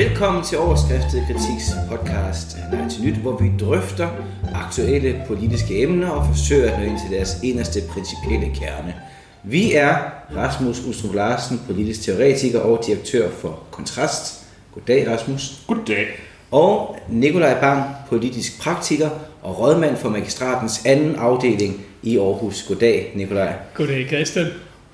Velkommen til Overskriftet Kritiks podcast Nej til Nyt, hvor vi drøfter aktuelle politiske emner og forsøger at nå ind til deres eneste principielle kerne. Vi er Rasmus Ustrup Larsen, politisk teoretiker og direktør for Kontrast. Goddag Rasmus. Goddag. Og Nikolaj Bang, politisk praktiker og rådmand for magistratens anden afdeling i Aarhus. Goddag Nikolaj. Goddag Christian.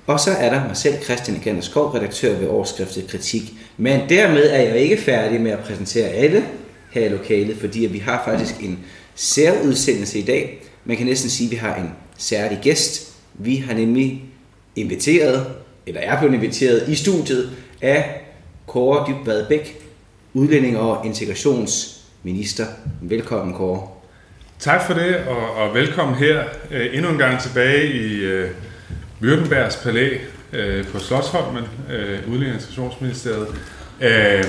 Og så er der mig selv, Christian Igander Skov, redaktør ved Overskriftet Kritik. Men dermed er jeg ikke færdig med at præsentere alle her i lokalet, fordi vi har faktisk en særudsendelse i dag. Man kan næsten sige, at vi har en særlig gæst. Vi har nemlig inviteret, eller er blevet inviteret i studiet af Kåre Dybvad Bæk, udlænding og integrationsminister. Velkommen, Kåre. Tak for det, og, og velkommen her øh, endnu en gang tilbage i øh, Württembergs Palæ øh, på Slottsholmen, øh, udlænding- og integrationsministeriet. Øh,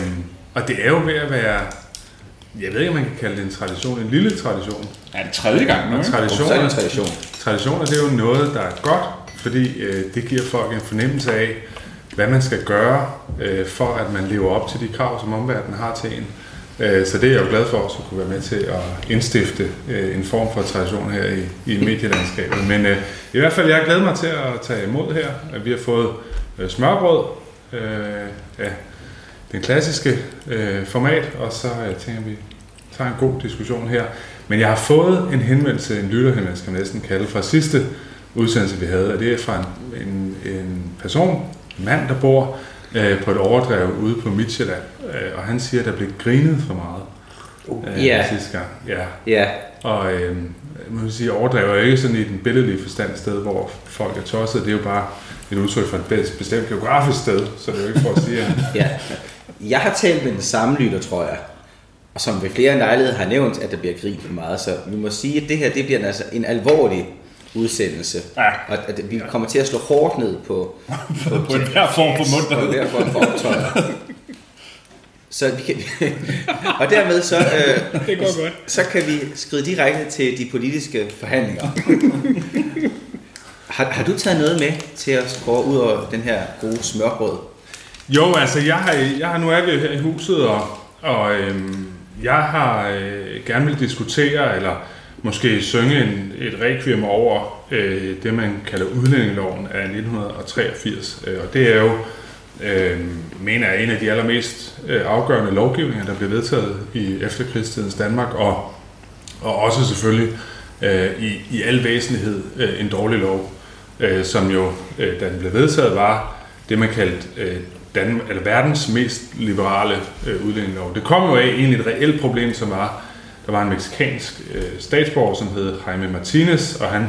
og det er jo ved at være, jeg ved ikke, om man kan kalde det en tradition, en lille tradition. Er det tredje gang nu? ikke? Er det en tradition. Traditioner, det er jo noget, der er godt, fordi øh, det giver folk en fornemmelse af, hvad man skal gøre, øh, for at man lever op til de krav, som omverdenen har til en. Øh, Øh, så det er jeg jo glad for også at kunne være med til at indstifte øh, en form for tradition her i, i medielandskabet. Men øh, i hvert fald, jeg glæder mig til at tage imod her. at Vi har fået øh, smørbrød, øh, ja, den klassiske øh, format, og så jeg tænker vi, tager en god diskussion her. Men jeg har fået en henvendelse, en lytterhenvendelse, kan man næsten kalde, fra sidste udsendelse, vi havde, og det er fra en, en, en person, en mand, der bor øh, på et overdrev ude på Midtjylland, øh, og han siger, at der blev grinet for meget øh, Ja. sidste gang. Ja. Ja, Og øh, man kan sige, overdrev er ikke sådan i den billedlige forstand et sted, hvor folk er tosset. Det er jo bare et udtryk for et bes- bestemt geografisk sted, så det er jo ikke for at sige, at ja. Jeg har talt med den samme lytter, tror jeg, og som ved flere lejligheder har nævnt, at der bliver grin for meget. Så vi må sige, at det her det bliver altså en alvorlig udsendelse. Ja. Og at vi kommer til at slå hårdt ned på, på, På enhver form for på munterhed. hver form for optøjer. Så vi kan, og dermed så, øh, Det går godt. så kan vi skride direkte til de politiske forhandlinger. Har, har du taget noget med til at score ud over den her gode smørbrød? Jo, altså jeg har, jeg har, nu er vi her i huset, og, og øhm, jeg har øh, gerne vil diskutere, eller måske synge en, et requiem over øh, det, man kalder udlændingeloven af 1983. Øh, og det er jo, øh, mener jeg, en af de allermest øh, afgørende lovgivninger, der blev vedtaget i efterkrigstidens Danmark, og, og også selvfølgelig øh, i, i al væsentlighed øh, en dårlig lov, øh, som jo, øh, da den blev vedtaget, var det, man kaldte øh, Dan, eller verdens mest liberale øh, udlændingelov. Det kom jo af egentlig et reelt problem, som var, der var en meksikansk øh, statsborger, som hed Jaime Martinez, og han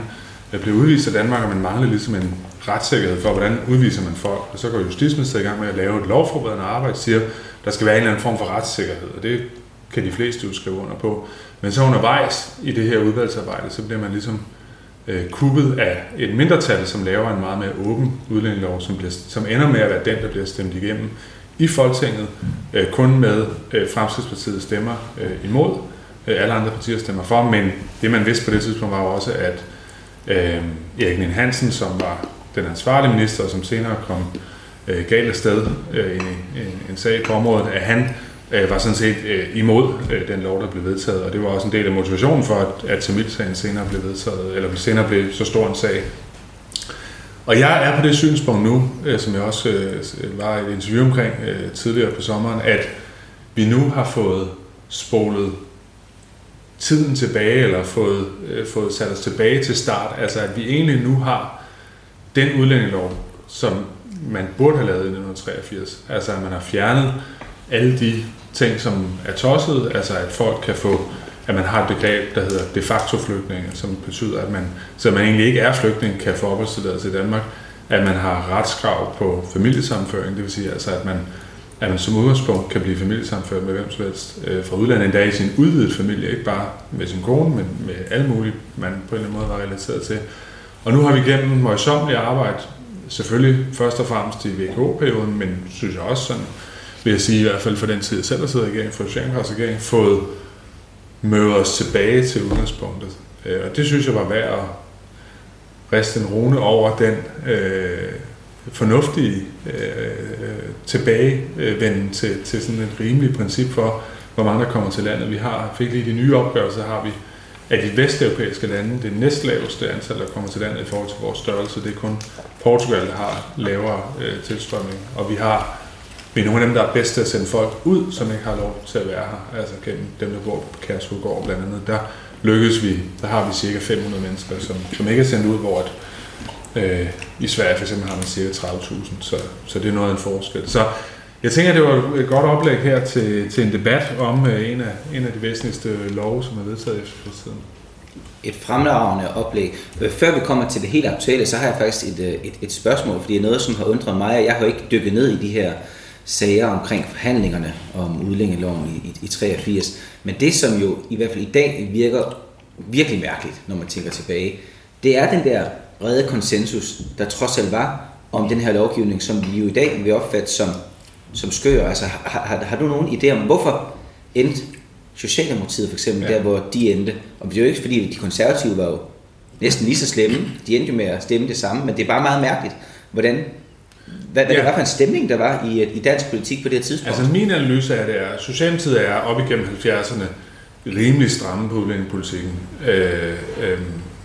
øh, blev udvist af Danmark, og man manglede ligesom en retssikkerhed for, hvordan udviser man folk. Og så går Justitsministeriet i gang med at lave et lovforberedende arbejde, siger, der skal være en eller anden form for retssikkerhed, og det kan de fleste jo skrive under på. Men så undervejs i det her udvalgsarbejde, så bliver man ligesom øh, kuppet af et mindretal, som laver en meget mere åben udlændingelov, som, bliver, som ender med at være den, der bliver stemt igennem i Folketinget, øh, kun med øh, Fremskridspartiet stemmer øh, imod. Øh, alle andre partier stemmer for, men det man vidste på det tidspunkt var jo også, at øh, Erik Nien Hansen, som var den ansvarlige minister, og som senere kom øh, galt afsted øh, i en, en, en sag på området, at han øh, var sådan set øh, imod øh, den lov, der blev vedtaget, og det var også en del af motivationen for, at, at Tamil-sagen senere blev vedtaget, eller senere blev så stor en sag. Og jeg er på det synspunkt nu, øh, som jeg også øh, var i et interview omkring øh, tidligere på sommeren, at vi nu har fået spolet tiden tilbage, eller fået, øh, fået sat os tilbage til start. Altså at vi egentlig nu har den udlændingelov, som man burde have lavet i 1983. Altså at man har fjernet alle de ting, som er tosset, altså at folk kan få, at man har et begreb, der hedder de facto flygtninge, som betyder, at man, så man egentlig ikke er flygtning, kan få opholdstilladelse i Danmark, at man har retskrav på familiesammenføring, det vil sige altså, at man, at man som udgangspunkt kan blive familiesamført med hvem som helst øh, fra udlandet, endda i sin udvidede familie, ikke bare med sin kone, men med alle mulige, man på en eller anden måde var relateret til. Og nu har vi gennem møjsommeligt arbejde, selvfølgelig først og fremmest i VKO-perioden, men synes jeg også sådan, vil jeg sige i hvert fald for den tid, jeg selv har siddet i regeringen, for Socialdemokratisk regering, fået møde os tilbage til udgangspunktet. Øh, Og det synes jeg var værd at riste en rune over den, øh, fornuftige øh, tilbagevenden til, til sådan et rimeligt princip for, hvor mange der kommer til landet. Vi har, fik lige de nye opgørelser, har vi af de vesteuropæiske lande det næstlaveste antal, der kommer til landet i forhold til vores størrelse. Det er kun Portugal, der har lavere øh, tilstrømning. Og vi har vi er nogle af dem, der er bedst til at sende folk ud, som ikke har lov til at være her. Altså gennem dem, der bor på Kærsudgård blandt andet. Der lykkes vi, der har vi cirka 500 mennesker, som, som ikke er sendt ud, hvor at, øh, i Sverige for eksempel har man cirka 30.000, så, så det er noget af en forskel. Så jeg tænker, det var et godt oplæg her til, til en debat om øh, en, af, en af de væsentligste love, som er vedtaget efter tiden. Et fremragende oplæg. Øh, før vi kommer til det helt aktuelle, så har jeg faktisk et, øh, et, et spørgsmål, fordi det er noget, som har undret mig. Jeg har ikke dykket ned i de her sager omkring forhandlingerne om udlængeloven i, i, i 83. Men det, som jo i hvert fald i dag virker virkelig mærkeligt, når man tænker tilbage, det er den der brede konsensus, der trods alt var om den her lovgivning, som vi jo i dag vil opfatte som, som skør. Altså, har, har, har du nogen idé om, hvorfor endte Socialdemokratiet for eksempel, ja. der hvor de endte? Og det er jo ikke fordi, de konservative var jo næsten lige så slemme. De endte jo med at stemme det samme, men det er bare meget mærkeligt, hvordan hvad, hvad ja. det var for en stemning, der var i, i dansk politik på det her tidspunkt? Altså min analyse af det er, at Socialdemokratiet er op igennem 70'erne rimelig stramme på udlændingepolitikken, øh, øh,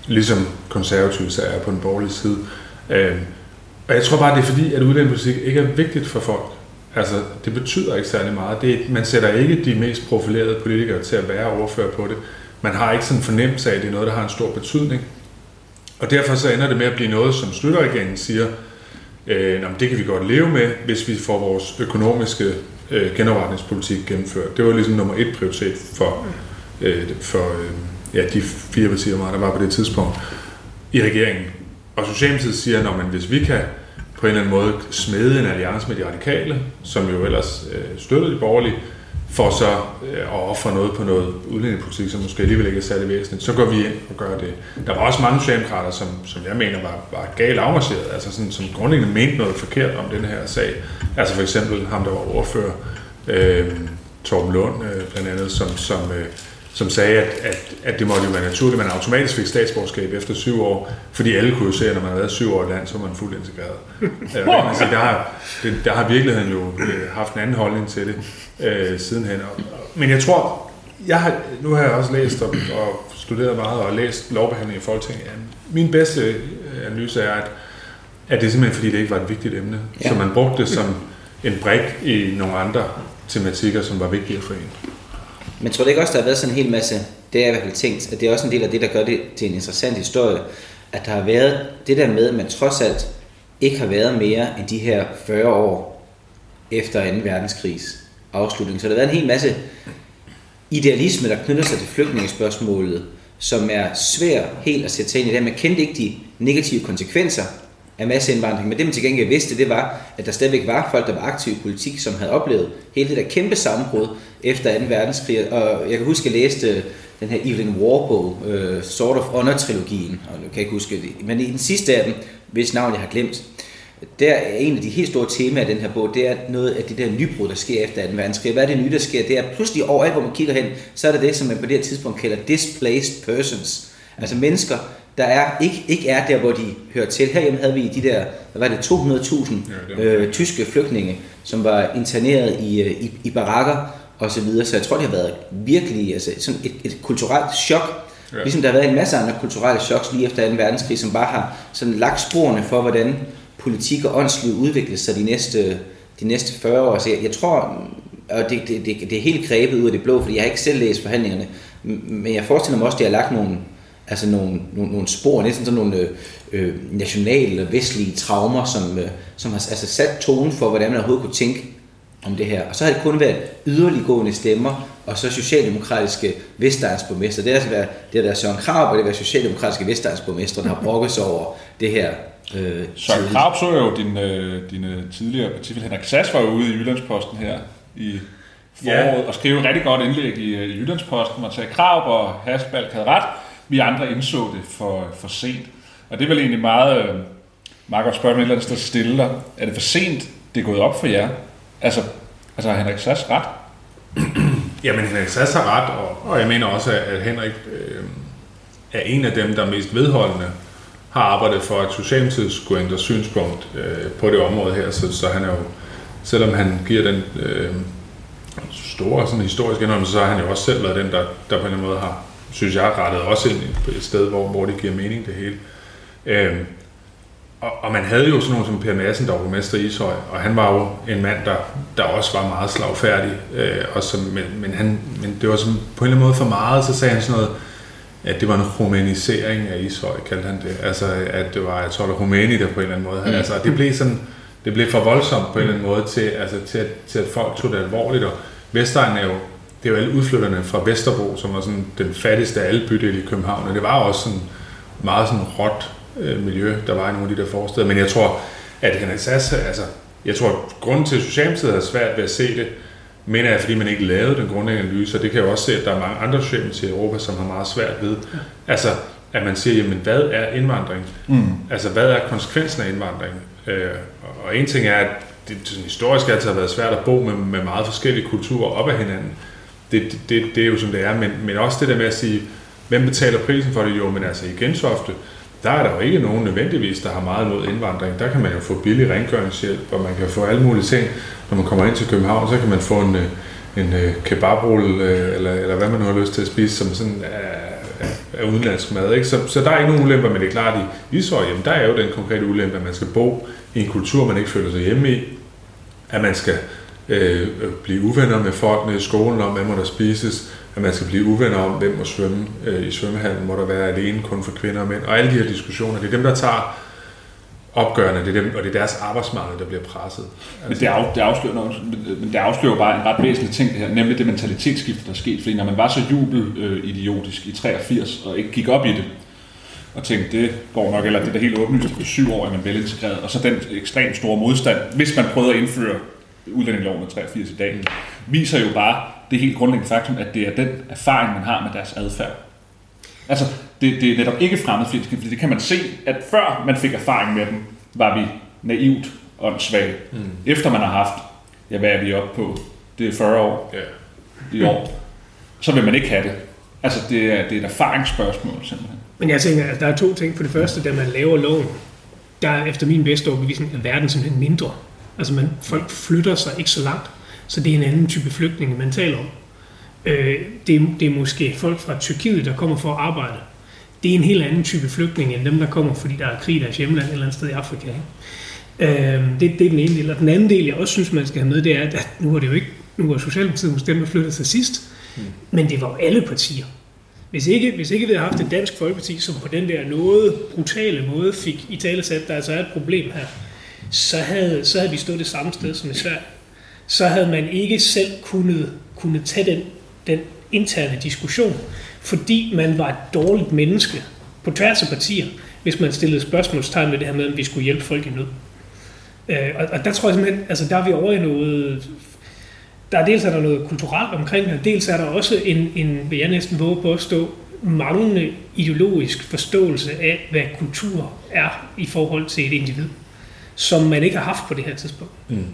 ligesom konservative er på den borgerlige side. Øh, og jeg tror bare, det er fordi, at udlændingepolitik ikke er vigtigt for folk. Altså, det betyder ikke særlig meget. Det, man sætter ikke de mest profilerede politikere til at være overfører på det. Man har ikke sådan en fornemmelse af, at det er noget, der har en stor betydning. Og derfor så ender det med at blive noget, som støtterregeringen siger, øh, det kan vi godt leve med, hvis vi får vores økonomiske øh, genopretningspolitik gennemført. Det var ligesom nummer et prioritet for, øh, for øh, ja, de fire partier, der var på det tidspunkt i regeringen. Og Socialdemokratiet siger, at hvis vi kan på en eller anden måde smede en alliance med de radikale, som jo ellers øh, støttede de borgerlige, for så øh, at ofre noget på noget udlændingepolitik, som måske alligevel ikke er særlig væsentligt, så går vi ind og gør det. Der var også mange socialdemokrater, som, som jeg mener var, var galt afmarcheret, altså sådan, som grundlæggende mente noget forkert om den her sag. Altså for eksempel ham, der var ordfører, øh, Torben Lund øh, blandt andet, som, som øh, som sagde, at, at, at det måtte jo være naturligt, at man automatisk fik statsborgerskab efter syv år, fordi alle kunne jo se, at når man har været syv år i land, så var man fuldt integreret. øh, man sige, der, har, det, der har virkeligheden jo øh, haft en anden holdning til det øh, sidenhen. Men jeg tror, jeg har, nu har jeg også læst og, og studeret meget og læst lovbehandling i Folketinget. Min bedste øh, analyse er, at, at det er simpelthen fordi, det ikke var et vigtigt emne. Ja. Så man brugte det som en brik i nogle andre tematikker, som var vigtige for en. Men tror du ikke også, der har været sådan en hel masse, det er i hvert fald tænkt, at det er også en del af det, der gør det til en interessant historie, at der har været det der med, at man trods alt ikke har været mere end de her 40 år efter 2. verdenskrigs afslutning. Så der har været en hel masse idealisme, der knytter sig til flygtningespørgsmålet, som er svær helt at sætte sig ind i det. Man kendte ikke de negative konsekvenser af masseindvandring. Men det man til gengæld vidste, det var, at der stadigvæk var folk, der var aktive i politik, som havde oplevet hele det der kæmpe sammenbrud efter 2. verdenskrig. Og jeg kan huske, at jeg læste den her Evelyn Waugh-bog, uh, øh, Sort of Honor-trilogien, og nu kan jeg ikke huske det. Men i den sidste af dem, hvis navn jeg har glemt, der er en af de helt store temaer i den her bog, det er noget af det der nybrud, der sker efter 2. verdenskrig. Hvad er det nye, der sker? Det er pludselig overalt, hvor man kigger hen, så er det det, som man på det her tidspunkt kalder displaced persons. Altså mennesker, der er, ikke, ikke er der, hvor de hører til. Herhjemme havde vi de der, hvad var det, 200.000 ja, øh, tyske flygtninge, som var interneret i, øh, i, i barakker og så videre. Så jeg tror, det har været virkelig altså, sådan et, et kulturelt chok. Ja. Ligesom der har været en masse andre kulturelle choks lige efter 2. verdenskrig, som bare har sådan lagt sporene for, hvordan politik og åndsliv udvikler sig de næste, de næste 40 år. Så jeg, jeg tror, og det, det, det, det er helt grebet ud af det blå, fordi jeg har ikke selv læst forhandlingerne, men jeg forestiller mig også, at de har lagt nogle, altså nogle, nogle, nogle spor, næsten sådan nogle øh, øh, nationale og vestlige traumer, som, øh, som har altså sat tonen for, hvordan man overhovedet kunne tænke om det her. Og så har det kun været yderliggående stemmer, og så socialdemokratiske Vestegnsborgmester. Det har altså været, det har været Søren Krab, og det har været socialdemokratiske Vestegnsborgmester, der har brokket sig over det her. Øh, Søren Krab så jo din, øh, din tidligere partifæl Henrik Sass var jo ude i Jyllandsposten her i foråret, ja. og skrev et rigtig godt indlæg i, i Jyllandsposten, hvor sagde, Krab og Hasbalk havde ret, vi andre indså det for, for sent. Og det er vel egentlig meget, øh, Mark godt spørge, mig et eller andet sted stille dig. Er det for sent, det er gået op for jer? Altså, altså har Henrik Sass ret? Jamen, Henrik Sass har ret, og, og jeg mener også, at Henrik øh, er en af dem, der mest vedholdende har arbejdet for, at Socialdemokratiet skulle ændre synspunkt øh, på det område her, så, så han er jo, selvom han giver den øh, store sådan historiske indrømmelse, så har han jo også selv været den, der, der på en eller anden måde har, synes jeg, rettet også ind et sted, hvor, hvor det giver mening det hele. Øh, og, og man havde jo sådan nogen som Per Madsen, der var mester i Ishøj, og han var jo en mand, der, der også var meget slagfærdig. Øh, og som, men, men, han, men det var som, på en eller anden måde for meget, så sagde han sådan noget, at det var en humanisering af Ishøj, kaldte han det. Altså, at det var, det humani, der på en eller anden måde. Mm. Altså, det blev sådan, det blev for voldsomt på en eller anden måde til, altså, til, at, til at folk tog det alvorligt. Og Vestegn er jo, det er jo alle udflytterne fra Vesterbro, som var sådan den fattigste af alle bydele i København. Og det var også sådan meget sådan råt øh, miljø, der var i nogle af de der forsteder. Men jeg tror, at Henrik Sass, altså, jeg tror, at grunden til, at Socialdemokratiet har svært ved at se det, mener jeg, fordi man ikke lavede den grundlæggende analyse, og det kan jeg også se, at der er mange andre Socialdemokratier i Europa, som har meget svært ved. Altså, at man siger, jamen, hvad er indvandring? Mm. Altså, hvad er konsekvensen af indvandring? Øh, og en ting er, at det sådan, historisk altid har været svært at bo med, med meget forskellige kulturer op ad hinanden. Det, det, det er jo som det er, men, men også det der med at sige, hvem betaler prisen for det? Jo, men altså i Gentofte, der er der jo ikke nogen nødvendigvis, der har meget mod indvandring. Der kan man jo få billig rengøringshjælp, og man kan få alle mulige ting. Når man kommer ind til København, så kan man få en, øh, en øh, kebabrulle, øh, eller, eller hvad man nu har lyst til at spise, som sådan er, er udenlandsk mad. Ikke? Så, så der er ikke nogen ulemper, men det er klart, i Ishøj, jamen, der er jo den konkrete ulempe, at man skal bo i en kultur, man ikke føler sig hjemme i, at man skal øh, blive uvenner med folkene i skolen om, hvad må der spises, at man skal blive uvenner om, hvem må svømme øh, i svømmehallen, må der være alene kun for kvinder og mænd, og alle de her diskussioner, det er dem, der tager opgørende, det er dem, og det er deres arbejdsmarked, der bliver presset. Men det, af, det, afslører, noget, men det afslører bare en ret væsentlig ting, det her, nemlig det mentalitetsskift, der er sket. Fordi når man var så jubelidiotisk i 83 og ikke gik op i det, og tænkte, det går nok, eller det er da helt åbenlyst på syv år, at man velintegreret, og så den ekstremt store modstand, hvis man prøvede at indføre udlændingeloven af 83 i dag, viser jo bare det helt grundlæggende faktum, at det er den erfaring, man har med deres adfærd. Altså, det, det er netop ikke fremmedfjendsk, fordi det kan man se, at før man fik erfaring med dem, var vi naivt åndssvage. Mm. Efter man har haft, ja, hvad er vi oppe på? Det er 40 år yeah. i år. Så vil man ikke have det. Altså, det er, det er et erfaringsspørgsmål, simpelthen. Men jeg tænker, at der er to ting. For det første, da man laver loven, der er efter min bedste overbevisning, at verden simpelthen mindre. Altså, man, folk flytter sig ikke så langt. Så det er en anden type flygtninge, man taler om. Øh, det, er, det er måske folk fra Tyrkiet, der kommer for at arbejde. Det er en helt anden type flygtninge, end dem, der kommer, fordi der er krig i deres hjemland et eller andet sted i Afrika. Ikke? Øh, det, det er den ene del. Og den anden del, jeg også synes, man skal have med, det er, at nu var det jo ikke, nu var Socialdemokratiet hos dem, der flyttede sig sidst, mm. men det var jo alle partier. Hvis ikke, hvis ikke vi havde haft et dansk folkeparti, som på den der noget brutale måde fik i tale sat, der altså er et problem her, så havde, så havde vi stået det samme sted som i Sverige. Så havde man ikke selv kunnet, kunnet tage den, den interne diskussion, fordi man var et dårligt menneske på tværs af partier, hvis man stillede spørgsmålstegn ved det her med, at vi skulle hjælpe folk i nød. Øh, og, og der tror jeg simpelthen, altså der er vi over i noget, der er dels er der noget kulturelt omkring det, dels er der også en, en vil jeg næsten våge på at stå, manglende ideologisk forståelse af, hvad kultur er i forhold til et individ, som man ikke har haft på det her tidspunkt. Mm.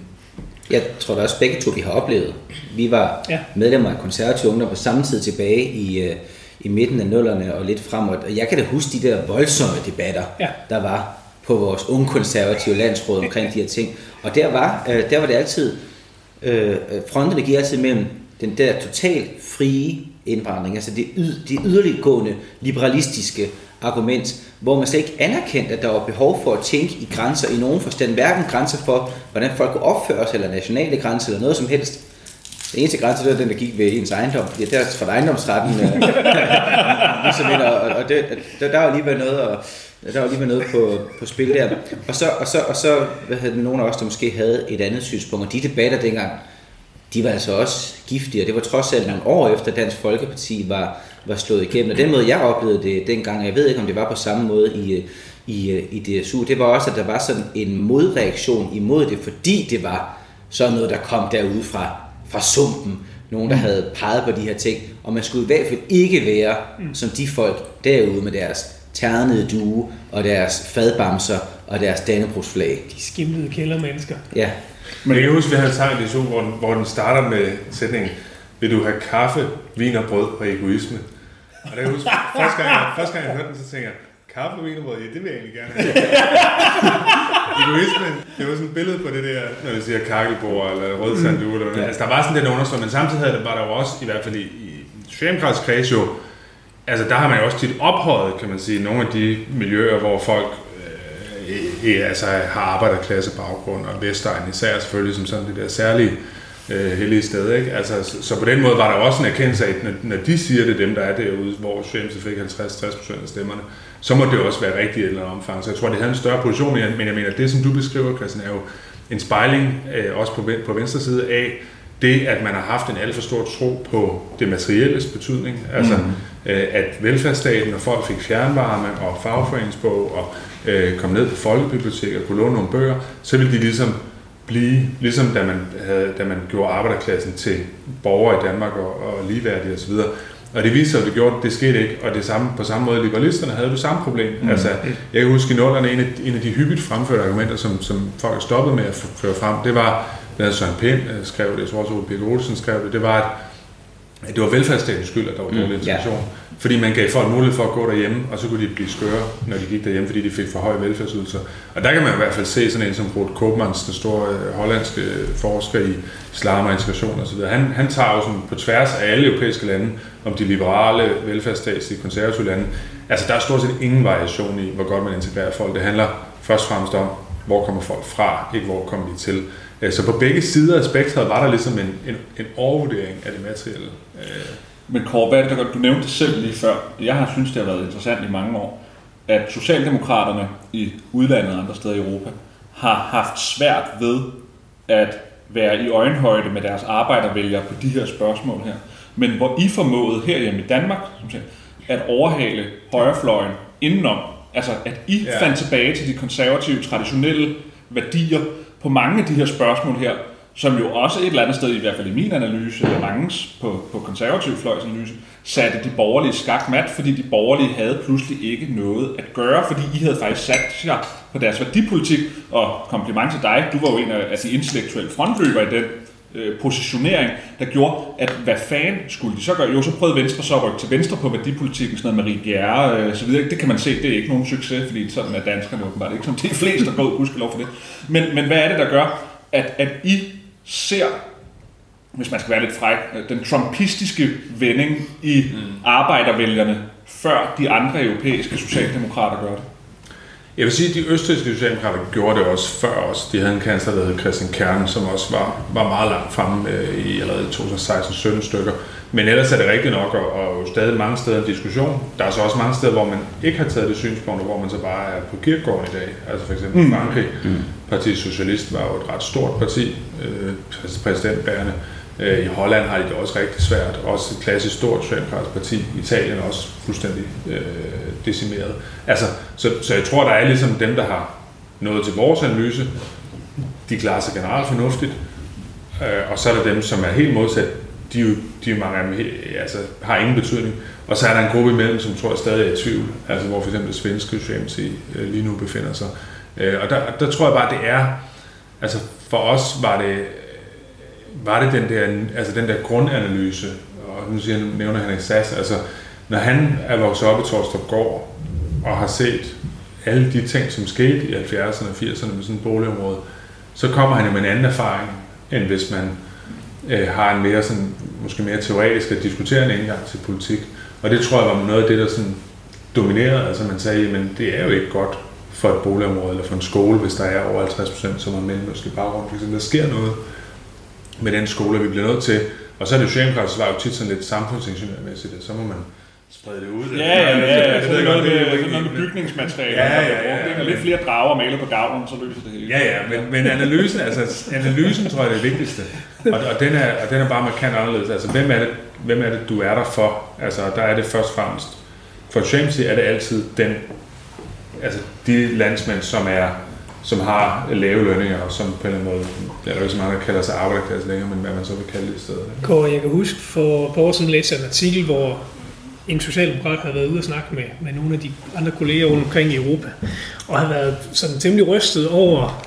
Jeg tror da også begge to, vi har oplevet. Vi var ja. medlemmer af konservative ungdom på samme tid tilbage i, øh, i midten af nullerne og lidt fremad. Og jeg kan da huske de der voldsomme debatter, ja. der var på vores unge konservative landsråd omkring de her ting. Og der var, øh, der var det altid, øh, fronterne gik altid mellem den der totalt frie indvandring, altså det, yd, det yderliggående liberalistiske argument, hvor man slet ikke anerkendte, at der var behov for at tænke i grænser i nogen forstand, hverken grænser for, hvordan folk kunne opføre sig, eller nationale grænser, eller noget som helst. Den eneste grænse, det var den, der gik ved ens ejendom, fordi der for ejendomsretten, øh, ligesom ind, og, og det, der, der var lige noget, og, der var lige noget på, på spil der. Og så, og så, og så hvad havde nogle af os, der måske havde et andet synspunkt, og de debatter dengang, de var altså også giftige, og det var trods alt nogle år efter Dansk Folkeparti var, var slået igennem. Og den måde, jeg oplevede det dengang, jeg ved ikke, om det var på samme måde i, i, i DSU, det var også, at der var sådan en modreaktion imod det, fordi det var sådan noget, der kom derude fra, fra sumpen. Nogen, der mm. havde peget på de her ting. Og man skulle i hvert fald ikke være mm. som de folk derude med deres ternede due og deres fadbamser og deres dannebrugsflag. De skimlede kældermennesker. Ja. Men jeg kan huske, at vi havde en diskussion, hvor den, hvor den starter med sætningen, vil du have kaffe, vin og brød og egoisme? Og det kan jeg huske, første gang, jeg, første gang jeg hørte den, så tænkte jeg, Kaffe og vinerbrød, ja, det vil jeg egentlig gerne have. Egoismen, det var sådan et billede på det der, når vi siger kakkelbord eller rød sandue. Mm. Ja. Altså, der var sådan den understået, men samtidig var der jo også, i hvert fald i, i Socialdemokratisk kreds jo, altså der har man jo også tit ophøjet, kan man sige, nogle af de miljøer, hvor folk altså, har arbejderklasse baggrund, og Vestegn især selvfølgelig som sådan det der særlige øh, hellige sted. Ikke? Altså, så, så, på den måde var der også en erkendelse af, at når, når de siger det, dem der er derude, hvor Socialdemokratiet fik 50-60% af stemmerne, så må det også være rigtigt i et eller andet omfang. Så jeg tror, det havde en større position, men jeg, men jeg mener, det som du beskriver, Christian, er jo en spejling, øh, også på, på venstre side af, det, at man har haft en alt for stor tro på det materielles betydning, altså mm. øh, at velfærdsstaten, når folk fik fjernvarme og fagforeningsbog og øh, kom ned på folkebiblioteket og kunne låne nogle bøger, så ville de ligesom blive, ligesom da man, havde, da man gjorde arbejderklassen til borgere i Danmark og, og ligeværdige osv., og det viste sig, at det gjorde, det skete ikke, og det samme, på samme måde liberalisterne havde det samme problem. Mm. Altså, jeg kan huske i nullerne, en af, en af de hyppigt fremførte argumenter, som, som folk stoppede med at føre frem, det var, hvad Søren Pind øh, skrev det, jeg tror også Ole Birke Olsen skrev det, det var, at, at det var velfærdsstatens skyld, at der var dårlig mm, integration. Yeah. Fordi man gav folk mulighed for at gå derhjemme, og så kunne de blive skøre, når de gik derhjemme, fordi de fik for høje velfærdsydelser. Og der kan man i hvert fald se sådan en som Ruth Koopmans, den store øh, hollandske forsker i islam og integration osv. Han, han tager jo sådan på tværs af alle europæiske lande, om de liberale, velfærdsstatslige, konservative lande. Altså der er stort set ingen variation i, hvor godt man integrerer folk. Det handler først og fremmest om, hvor kommer folk fra, ikke hvor kommer de til. Øh, så på begge sider af spektret var der ligesom en, en, en overvurdering af det materielle. Øh. Men Kåre, hvad er det, der Du nævnte det selv lige før. Jeg har synes, det har været interessant i mange år, at Socialdemokraterne i udlandet og andre steder i Europa har haft svært ved at være i øjenhøjde med deres arbejdervælgere på de her spørgsmål her. Men hvor I formåede herhjemme i Danmark, at overhale højrefløjen indenom, altså at I ja. fandt tilbage til de konservative, traditionelle værdier på mange af de her spørgsmål her, som jo også et eller andet sted, i hvert fald i min analyse, eller mangens på, på konservativ fløjs analyse, satte de borgerlige skakmat, fordi de borgerlige havde pludselig ikke noget at gøre, fordi I havde faktisk sat jer på deres værdipolitik, og kompliment til dig, du var jo en af de intellektuelle frontløbere i den øh, positionering, der gjorde, at hvad fanden skulle de så gøre? Jo, så prøvede Venstre så at rykke til venstre på værdipolitikken, sådan noget Marie Bjerre, øh, så videre. Det kan man se, det er ikke nogen succes, fordi sådan er danskerne åbenbart ikke, som de fleste, der går ud, lov for det. Men, men hvad er det, der gør, at, at I ser, hvis man skal være lidt fræk, den trumpistiske vending i mm. arbejdervælgerne, før de andre europæiske socialdemokrater gør det? Jeg vil sige, at de østrigske socialdemokrater gjorde det også før os. De havde en kansler, der hed Christian Kern, som også var, var meget langt fremme øh, i allerede 2016-17 stykker. Men ellers er det rigtigt nok, og, og stadig mange steder en diskussion. Der er så også mange steder, hvor man ikke har taget det synspunkt, hvor man så bare er på kirkegården i dag. Altså for eksempel mm. Frankrig. Mm. Partiet Socialist var jo et ret stort parti, øh, præsidentbærende. Øh, Øh, I Holland har de det også rigtig svært. Også et klassisk stort socialdemokratisk parti. Italien er også fuldstændig øh, decimeret. Altså, så, så jeg tror, der er ligesom dem, der har nået til vores analyse. De klarer sig generelt fornuftigt. Øh, og så er der dem, som er helt modsat. De, de mange af dem altså, har ingen betydning. Og så er der en gruppe imellem, som tror jeg stadig er i tvivl. Altså hvor for eksempel det svenske Socialdemokrati øh, lige nu befinder sig. Øh, og der, der tror jeg bare, det er... Altså for os var det var det den der, altså den der grundanalyse, og nu siger, nævner han i SAS, altså når han er vokset op i Torstrup Gård og har set alle de ting, som skete i 70'erne og 80'erne med sådan et boligområde, så kommer han jo med en anden erfaring, end hvis man øh, har en mere sådan, måske mere teoretisk at diskutere indgang til politik. Og det tror jeg var noget af det, der sådan dominerede. Altså man sagde, men det er jo ikke godt for et boligområde eller for en skole, hvis der er over 50 procent, som er mellemøstlig baggrund. For der sker noget med den skole, vi bliver nødt til. Og så er det jo Socialdemokratisk svar jo tit sådan lidt samfundsingeniørmæssigt, så må man sprede det ud. Ja, ja, ja. ja, ja. Det er noget med, noget med bygningsmateriale. Ja, ja, ja, ja. Lidt flere drager malet på gavlen, så løser det hele. Ja, ja, men, men analysen, altså, analysen tror jeg er det vigtigste. Og, og, den er, og den er bare markant anderledes. Altså, hvem er, det, hvem er det, du er der for? Altså, der er det først og fremmest. For Socialdemokratiet er det altid den, altså de landsmænd, som er som har lave lønninger, og som på en eller anden måde, der er jo ikke så mange, der kalder sig arbejderklasse længere, men hvad man så vil kalde det i stedet. Kåre, jeg kan huske for et par år siden læste en artikel, hvor en socialdemokrat havde været ude og snakke med, med nogle af de andre kolleger rundt omkring i Europa, og havde været sådan temmelig rystet over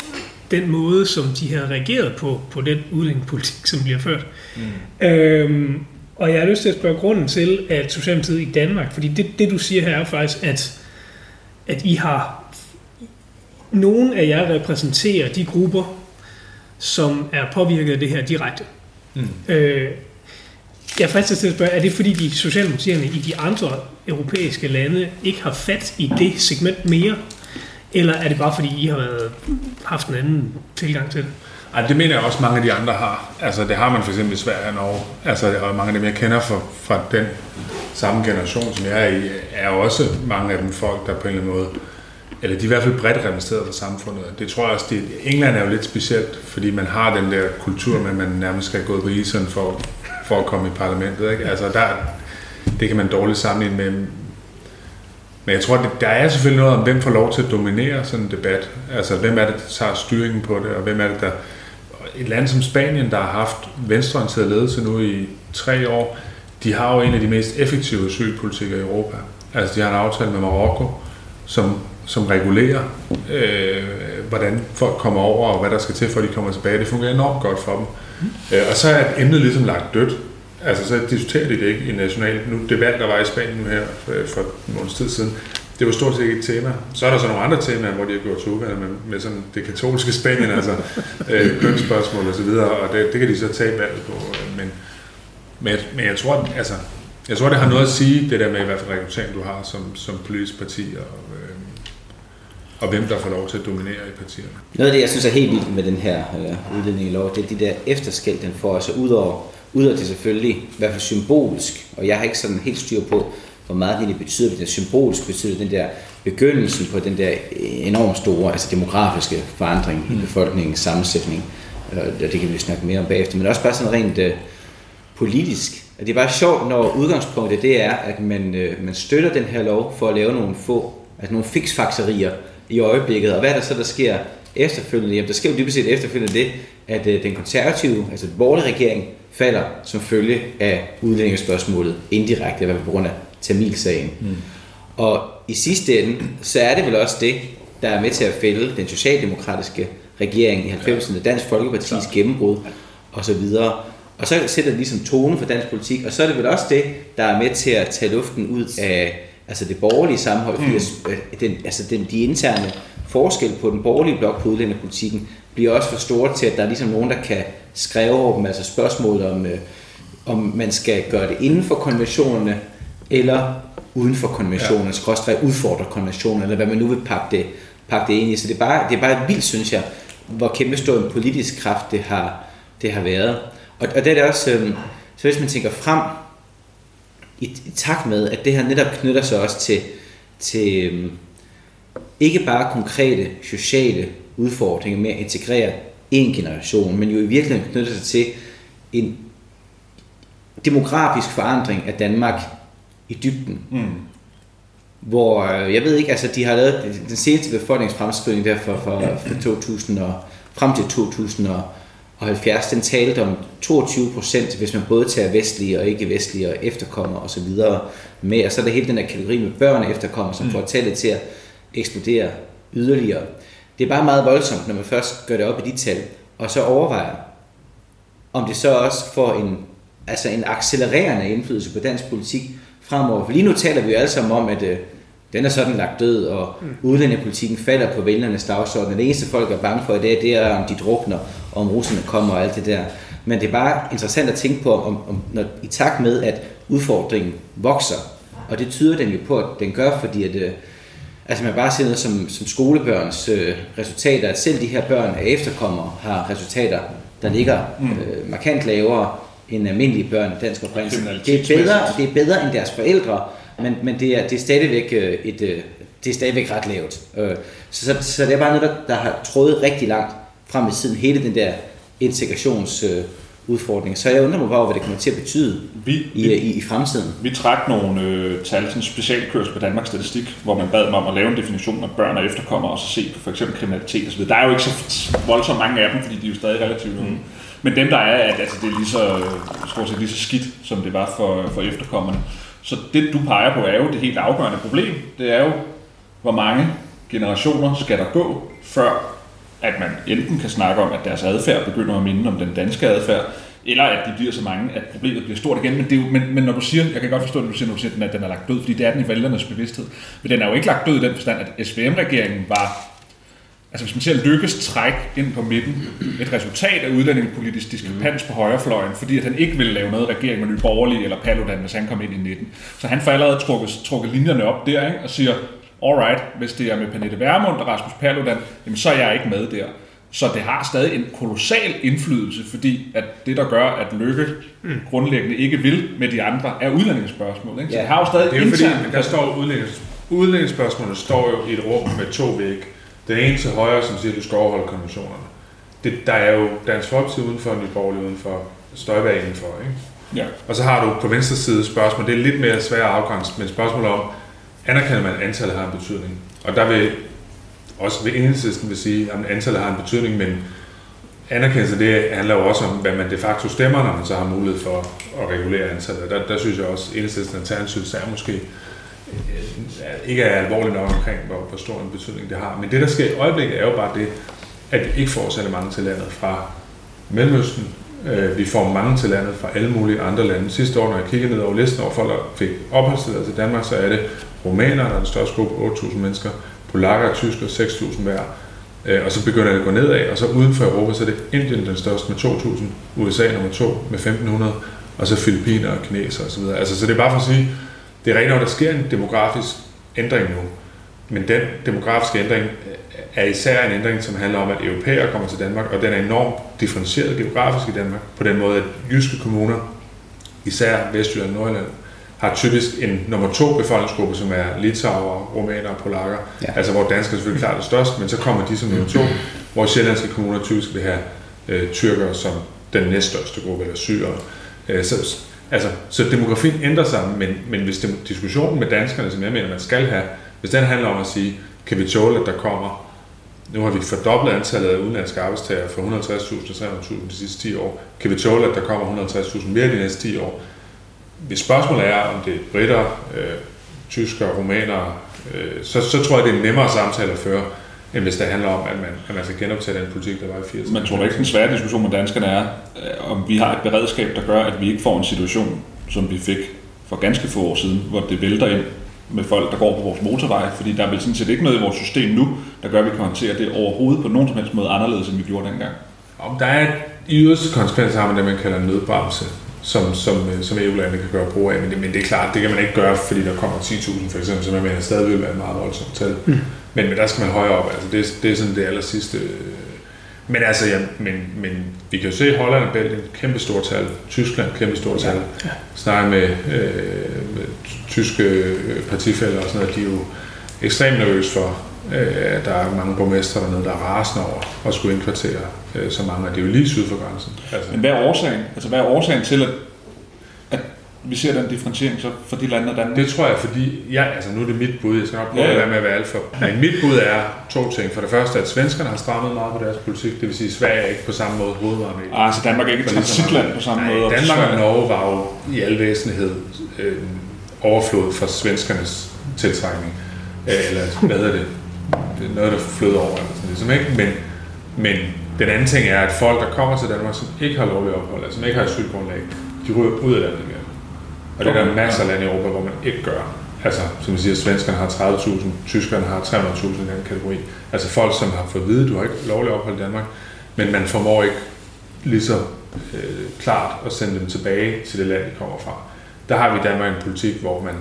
den måde, som de havde reageret på, på den udlændingepolitik, som bliver ført. Mm. Øhm, og jeg har lyst til at spørge grunden til, at Socialdemokratiet i Danmark, fordi det, det du siger her er faktisk, at at I har... Nogle af jer repræsenterer de grupper, som er påvirket af det her direkte. Mm. Øh, jeg er fristet til at spørge, er det fordi de socialdemokratierne i de andre europæiske lande ikke har fat i det segment mere? Eller er det bare fordi I har været, haft en anden tilgang til det? Ej, det mener jeg også, mange af de andre har. Altså, det har man for eksempel i Sverige og Norge. Altså, og mange af dem, jeg kender fra, fra den samme generation, som jeg er i, er også mange af dem folk, der på en eller anden måde, eller de er i hvert fald bredt repræsenteret for samfundet. Det tror jeg også, det, England er jo lidt specielt, fordi man har den der kultur med, at man nærmest skal gå på isen for, for at komme i parlamentet. Ikke? Altså, der, det kan man dårligt sammenligne med, men jeg tror, at der er selvfølgelig noget om, hvem får lov til at dominere sådan en debat. Altså, hvem er det, der tager styringen på det, og hvem er det, der... Et land som Spanien, der har haft venstreorienteret ledelse nu i tre år, de har jo en af de mest effektive asylpolitikker i Europa. Altså, de har en aftale med Marokko, som, som regulerer, øh, hvordan folk kommer over, og hvad der skal til, for at de kommer tilbage. Det fungerer enormt godt for dem. Mm. Øh, og så er emnet ligesom lagt dødt. Altså, så diskuterer de det ikke i national... Nu, det valg, der var i Spanien nu her for, for en måneds tid siden, det var stort set ikke et tema. Så er der så nogle andre temaer, hvor de har gjort sig med, med sådan det katolske Spanien, altså øh, kønsspørgsmål og så videre, og det, det kan de så tage valget på. Men, men, men jeg tror, altså, jeg tror, det har noget at sige, det der med, hvad for rekruttering du har som, som politisk parti, og, øh, og hvem der får lov til at dominere i partierne. Noget af det, jeg synes er helt vildt med den her øh, udledning i lov, det er de der efterskæld, den får, altså udover Udover det selvfølgelig, i hvert fald symbolisk, og jeg har ikke sådan helt styr på, hvor meget det egentlig betyder, det symbolisk betyder den der begyndelsen på den der enormt store, altså demografiske forandring i mm. befolkningens sammensætning. Og det kan vi snakke mere om bagefter, men også bare sådan rent uh, politisk. Og det er bare sjovt, når udgangspunktet det er, at man, uh, man støtter den her lov for at lave nogle få, altså nogle fiksfakserier i øjeblikket. Og hvad er der så, der sker efterfølgende? Jamen, der sker jo dybest set efterfølgende det, at uh, den konservative, altså den borgerlige regering, falder som følge af udlændingespørgsmålet indirekte, i på grund af Tamilsagen. Mm. Og i sidste ende, så er det vel også det, der er med til at fælde den socialdemokratiske regering i 90'erne, Dansk Folkepartis gennembrud og så videre. Og så sætter det ligesom tone for dansk politik, og så er det vel også det, der er med til at tage luften ud af altså det borgerlige sammenhold, mm. fordi den, altså den, de interne forskel på den borgerlige blok på udlændepolitikken bliver også for store til, at der er ligesom nogen, der kan skrive over dem, altså spørgsmålet om, øh, om man skal gøre det inden for konventionerne, eller uden for konventionerne, ja. skråstrej udfordre konventionerne, eller hvad man nu vil pakke det, pakke det ind i. Så det er bare, det er bare vildt, synes jeg, hvor kæmpe stor en politisk kraft det har, det har været. Og, og det er det også, øh, så hvis man tænker frem, i, i takt med, at det her netop knytter sig også til, til øh, ikke bare konkrete sociale udfordringer med at integrere en generation, men jo i virkeligheden knytter sig til en demografisk forandring af Danmark i dybden. Mm. Hvor, øh, jeg ved ikke, altså de har lavet den seneste befolkningsfremskrivning der for, for, for 2000 og, frem til 2070, den talte om 22 procent, hvis man både tager vestlige og ikke vestlige og efterkommer og så videre med, og så er der hele den her kategori med børn og efterkommer, som mm. får tallet til at eksplodere yderligere. Det er bare meget voldsomt, når man først gør det op i de tal, og så overvejer, om det så også får en, altså en accelererende indflydelse på dansk politik fremover. For lige nu taler vi jo alle sammen om, at øh, den er sådan lagt død, og mm. udlændingepolitikken falder på vælgernes dagsorden. Det eneste folk er bange for i dag, det er, om de drukner, og om russerne kommer og alt det der. Men det er bare interessant at tænke på, om, om når, i takt med, at udfordringen vokser, og det tyder den jo på, at den gør, fordi at, øh, Altså man bare ser noget som, som skolebørns øh, resultater, at selv de her børn af efterkommere har resultater, der ligger mm. øh, markant lavere end almindelige børn af dansk oprindelse. Det er bedre, det er bedre end deres forældre, men, men det, er, det er stadigvæk øh, et, øh, det er stadigvæk ret lavt. Øh, så, så, så det er bare noget, der, der har trådet rigtig langt frem i tiden, hele den der integrations øh, udfordring. Så jeg undrer mig bare hvad det kommer til at betyde vi, i, i, i fremtiden. Vi trak nogle øh, tal til en specialkurs på Danmarks Statistik, hvor man bad mig om at lave en definition af børn og efterkommere, og så se på for eksempel kriminalitet osv. Der er jo ikke så voldsomt mange af dem, fordi de er jo stadig relativt unge. Mm. Men dem, der er, at altså, det er lige så, stort set lige så skidt, som det var for, for efterkommerne. Så det, du peger på, er jo det helt afgørende problem. Det er jo, hvor mange generationer skal der gå, før at man enten kan snakke om, at deres adfærd begynder at minde om den danske adfærd, eller at de bliver så mange, at problemet bliver stort igen. Men, det er jo, men, men når du siger, jeg kan godt forstå, at du siger, når du siger, at den er, den er lagt død, fordi det er den i vælgernes bevidsthed. Men den er jo ikke lagt død i den forstand, at SVM-regeringen var altså hvis man ser lykkes træk ind på midten, et resultat af udlændingepolitisk diskrepans på højrefløjen, fordi at han ikke ville lave noget regering med Nye Borgerlige eller Paludan, hvis han kom ind i 19. Så han får allerede trukket, trukket linjerne op der, ikke? og siger, alright, hvis det er med Pernille Vermund og Rasmus Paludan, jamen så er jeg ikke med der. Så det har stadig en kolossal indflydelse, fordi at det, der gør, at Lykke mm. grundlæggende ikke vil med de andre, er udlændingsspørgsmål. Ikke? Så Ja. det har jo stadig Det er jo fordi, der står udlændings, udlændingsspørgsmålet står jo i et rum med to vægge. Den ene til højre, som siger, at du skal overholde konventionerne. Det, der er jo Dansk Folkeparti udenfor, Nye Borgerlige udenfor, Støjberg indenfor. Ikke? Ja. Og så har du på venstre side spørgsmål, det er lidt mere svært at afgrænse, men spørgsmål om, anerkender man, at antallet har en betydning? Og der vil også ved enhedslisten vil sige, at antallet har en betydning, men anerkendelse det handler jo også om, hvad man de facto stemmer, når man så har mulighed for at regulere antallet. Der, der synes jeg også, at enhedslisten alternativt er måske øh, Øh, øh, ikke er alvorligt nok omkring, hvor, hvor stor en betydning det har. Men det, der sker i øjeblikket, er jo bare det, at vi ikke får særlig mange til landet fra Mellemøsten. Øh, Vi får mange til landet fra alle mulige andre lande. Sidste år, når jeg kiggede ned over listen over folk, der fik opholdstilladelse til Danmark, så er det romaner, der er den største gruppe, 8.000 mennesker, polakker og tyskere, 6.000 hver. Øh, Og så begynder det at gå nedad, og så uden for Europa, så er det Indien den største med 2.000, USA nummer 2 med 1.500, og så Filippiner og kineser osv. Altså, så det er bare for at sige, det er rent nok, der sker en demografisk ændring nu, men den demografiske ændring er især en ændring, som handler om, at europæere kommer til Danmark, og den er enormt differentieret geografisk i Danmark, på den måde, at jyske kommuner, især Vestjylland og Nordjylland, har typisk en nummer to befolkningsgruppe, som er litauer, romaner og polakker. Ja. Altså hvor danskere selvfølgelig klart er størst, men så kommer de som nummer to, hvor sjællandske kommuner typisk vil have øh, tyrkere som den næststørste gruppe, eller syre. Øh, så, altså, så demografien ændrer sig, men, men hvis dem, diskussionen med danskerne, som jeg mener, man skal have, hvis den handler om at sige, kan vi tåle, at der kommer nu har vi fordoblet antallet af udenlandske arbejdstagere fra 160.000 til 300.000 de sidste 10 år. Kan vi tåle, at der kommer 160.000 mere de næste 10 år? Hvis spørgsmålet er, om det er britter, øh, tyskere, rumænere, øh, så, så tror jeg, det er en nemmere samtale at føre, end hvis det handler om, at man, at man skal genoptage den politik, der var i 80'erne. Man tror da ikke, den svære diskussion med danskerne er, øh, om vi har et beredskab, der gør, at vi ikke får en situation, som vi fik for ganske få år siden, hvor det vælter ind med folk, der går på vores motorveje, fordi der er vel sådan set ikke noget i vores system nu, der gør, at vi kan håndtere det overhovedet på nogen som helst måde anderledes, end vi gjorde dengang. Om der er i yderste konsekvens har man det, man kalder nødbremse, som, som, øh, som EU-landene kan gøre brug af, men det, men det er klart, det kan man ikke gøre, fordi der kommer 10.000 for eksempel, som jeg mener stadig vil være et meget voldsomt tal. Mm. Men, men der skal man højere op, altså det, det er sådan det aller sidste. øh. Men altså, ja, men, men vi kan jo se Holland og Belgien, kæmpe stort tal, Tyskland, kæmpe stort tal. Ja. Snakke med, øh, med tyske øh, partifælder og sådan noget, de er jo ekstremt nervøse for, øh, at der er mange borgmestre dernede, der er rasende over at skulle indkvartere øh, så mange, og det er jo lige syd for grænsen. Altså, Men hvad er årsagen? Altså, hvad er årsagen til, at, at vi ser den differentiering så for de lande og Danmark? det tror jeg, fordi, ja, altså nu er det mit bud, jeg skal nok prøve Ja, at ja. være med at være alt for. Men mit bud er to ting. For det første, at svenskerne har strammet meget på deres politik, det vil sige, at Sverige er ikke på samme måde hovedvarme. Ah, så Danmark er ikke et transitland på samme Nej, måde. Danmark og Norge var jo i al væsenhed øh, overflod for svenskernes tiltrækning. Øh, eller hvad hedder det? Det er noget, der flød over. Eller sådan, ligesom, ikke? Men, men den anden ting er, at folk, der kommer til Danmark, som ikke har lovlig ophold, altså som ikke har asylgrundlag, de ryger ud af landet igen. Og det er der masser af lande i Europa, hvor man ikke gør. Altså, som vi siger, svenskerne har 30.000, tyskerne har 300.000 i den kategori. Altså folk, som har fået at vide, at du har ikke lovlig ophold i Danmark, men man formår ikke lige så øh, klart at sende dem tilbage til det land, de kommer fra. Der har vi i Danmark en politik, hvor man,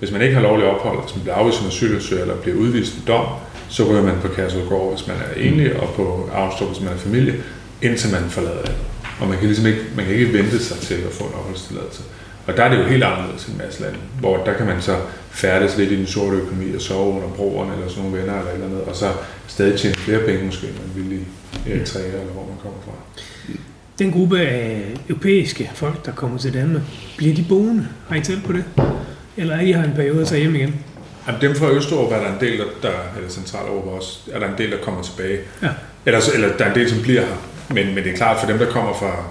hvis man ikke har lovlig ophold, hvis man bliver afvist som asylansøger eller bliver udvist ved dom, så ryger man på Kærshovedgård, hvis man er enlig, og på Avnstrup, hvis man er familie, indtil man forlader landet. Og man kan ligesom ikke, man kan ikke vente sig til at få en opholdstilladelse. Og der er det jo helt anderledes i en masse lande, hvor der kan man så færdes lidt i den sorte økonomi og sove under broerne eller sådan nogle venner eller eller andet, og så stadig tjene flere penge måske, end man ville i Eritrea eller hvor man kommer fra. Den gruppe af europæiske folk, der kommer til Danmark, bliver de boende? Har I talt på det? Eller er de her en periode og tager hjem igen? Jamen, dem fra Østeuropa er der en del, der, der eller Centraleuropa også, er der en del, der kommer tilbage. Ja. Eller, eller der er en del, som bliver her. Men, men det er klart, for dem, der kommer fra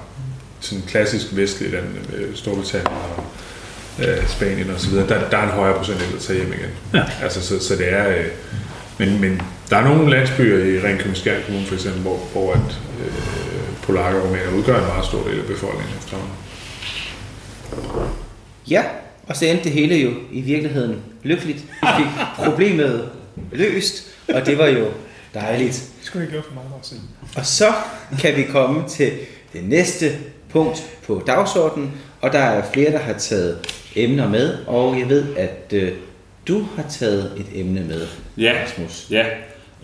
sådan klassisk vestlige lande, øh, Storbritannien og øh, Spanien osv., der, der er en højere procentdel, der tager hjem igen. Ja. Altså, så, så det er... Øh, men, men der er nogle landsbyer i Ringkøbing Kommune for eksempel, hvor, hvor at, øh, polakker og rumæner udgør en meget stor del af befolkningen efterhånden. Ja, og så endte det hele jo i virkeligheden lykkeligt. Vi fik problemet løst, og det var jo dejligt. Det skulle jeg gøre for mange år siden. Og så kan vi komme til det næste punkt på dagsordenen, og der er flere, der har taget emner med, og jeg ved, at øh, du har taget et emne med, Ja, Rasmus. ja.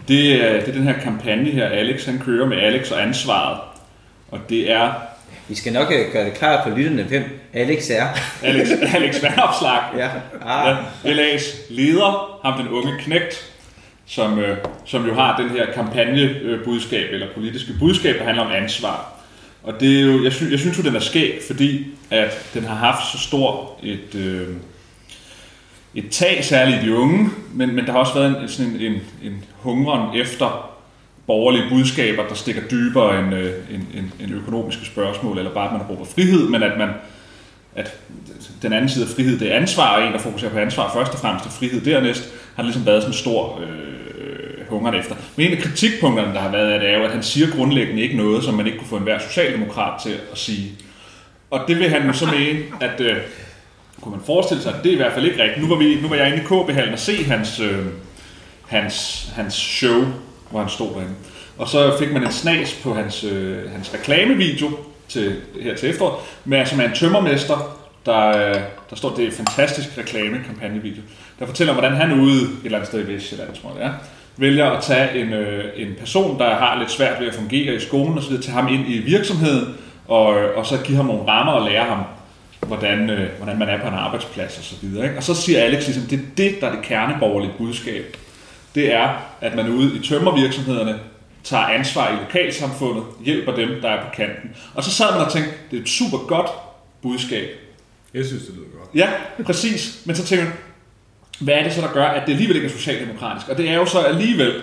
Det er, det er den her kampagne her, Alex han kører med Alex og ansvaret. Og det er Vi skal nok øh, gøre det klart for lytterne, hvem Alex er. Alex, Alex Vandopslag. Ja. Ah. Ja, LA's leder, ham den unge knægt, som, øh, som jo har den her kampagnebudskab, eller politiske budskab, der handler om ansvar. Og det er jo, jeg, synes, jeg synes jo, den er skæg, fordi at den har haft så stor et, øh, et tag, særligt de unge, men, men der har også været en, sådan en, en, en hungren efter borgerlige budskaber, der stikker dybere end, øh, end, end, end økonomiske spørgsmål, eller bare at man råber frihed, men at man at den anden side af frihed, det er ansvar, og en, der fokuserer på ansvar først og fremmest, og frihed dernæst, har det ligesom været sådan en stor øh, hunger efter. Men en af kritikpunkterne, der har været af det, er jo, at han siger grundlæggende ikke noget, som man ikke kunne få enhver socialdemokrat til at sige. Og det vil han jo så mene, at øh, kunne man forestille sig, at det er i hvert fald ikke rigtigt. Nu var, vi, nu var jeg inde i KB-hallen og se hans, øh, hans, hans show, hvor han stod derinde. Og så fik man en snas på hans, øh, hans reklamevideo til, her til efteråret, med, som er en tømmermester, der, øh, der står, det er en fantastisk reklamekampagnevideo, der fortæller, hvordan han er ude et eller andet sted i Vestjylland, tror jeg det er, vælger at tage en, øh, en person, der har lidt svært ved at fungere i skolen, og så videre, tage ham ind i virksomheden, og, øh, og så give ham nogle rammer og lære ham, hvordan, øh, hvordan man er på en arbejdsplads og så videre. Ikke? Og så siger Alex ligesom, det er det, der er det kerneborgerlige budskab. Det er, at man ude i tømmervirksomhederne tager ansvar i lokalsamfundet, hjælper dem, der er på kanten. Og så sad man og tænkte, det er et super godt budskab. Jeg synes, det lyder godt. Ja, præcis. Men så tænker man, hvad er det så, der gør, at det alligevel ikke er socialdemokratisk? Og det er jo så alligevel,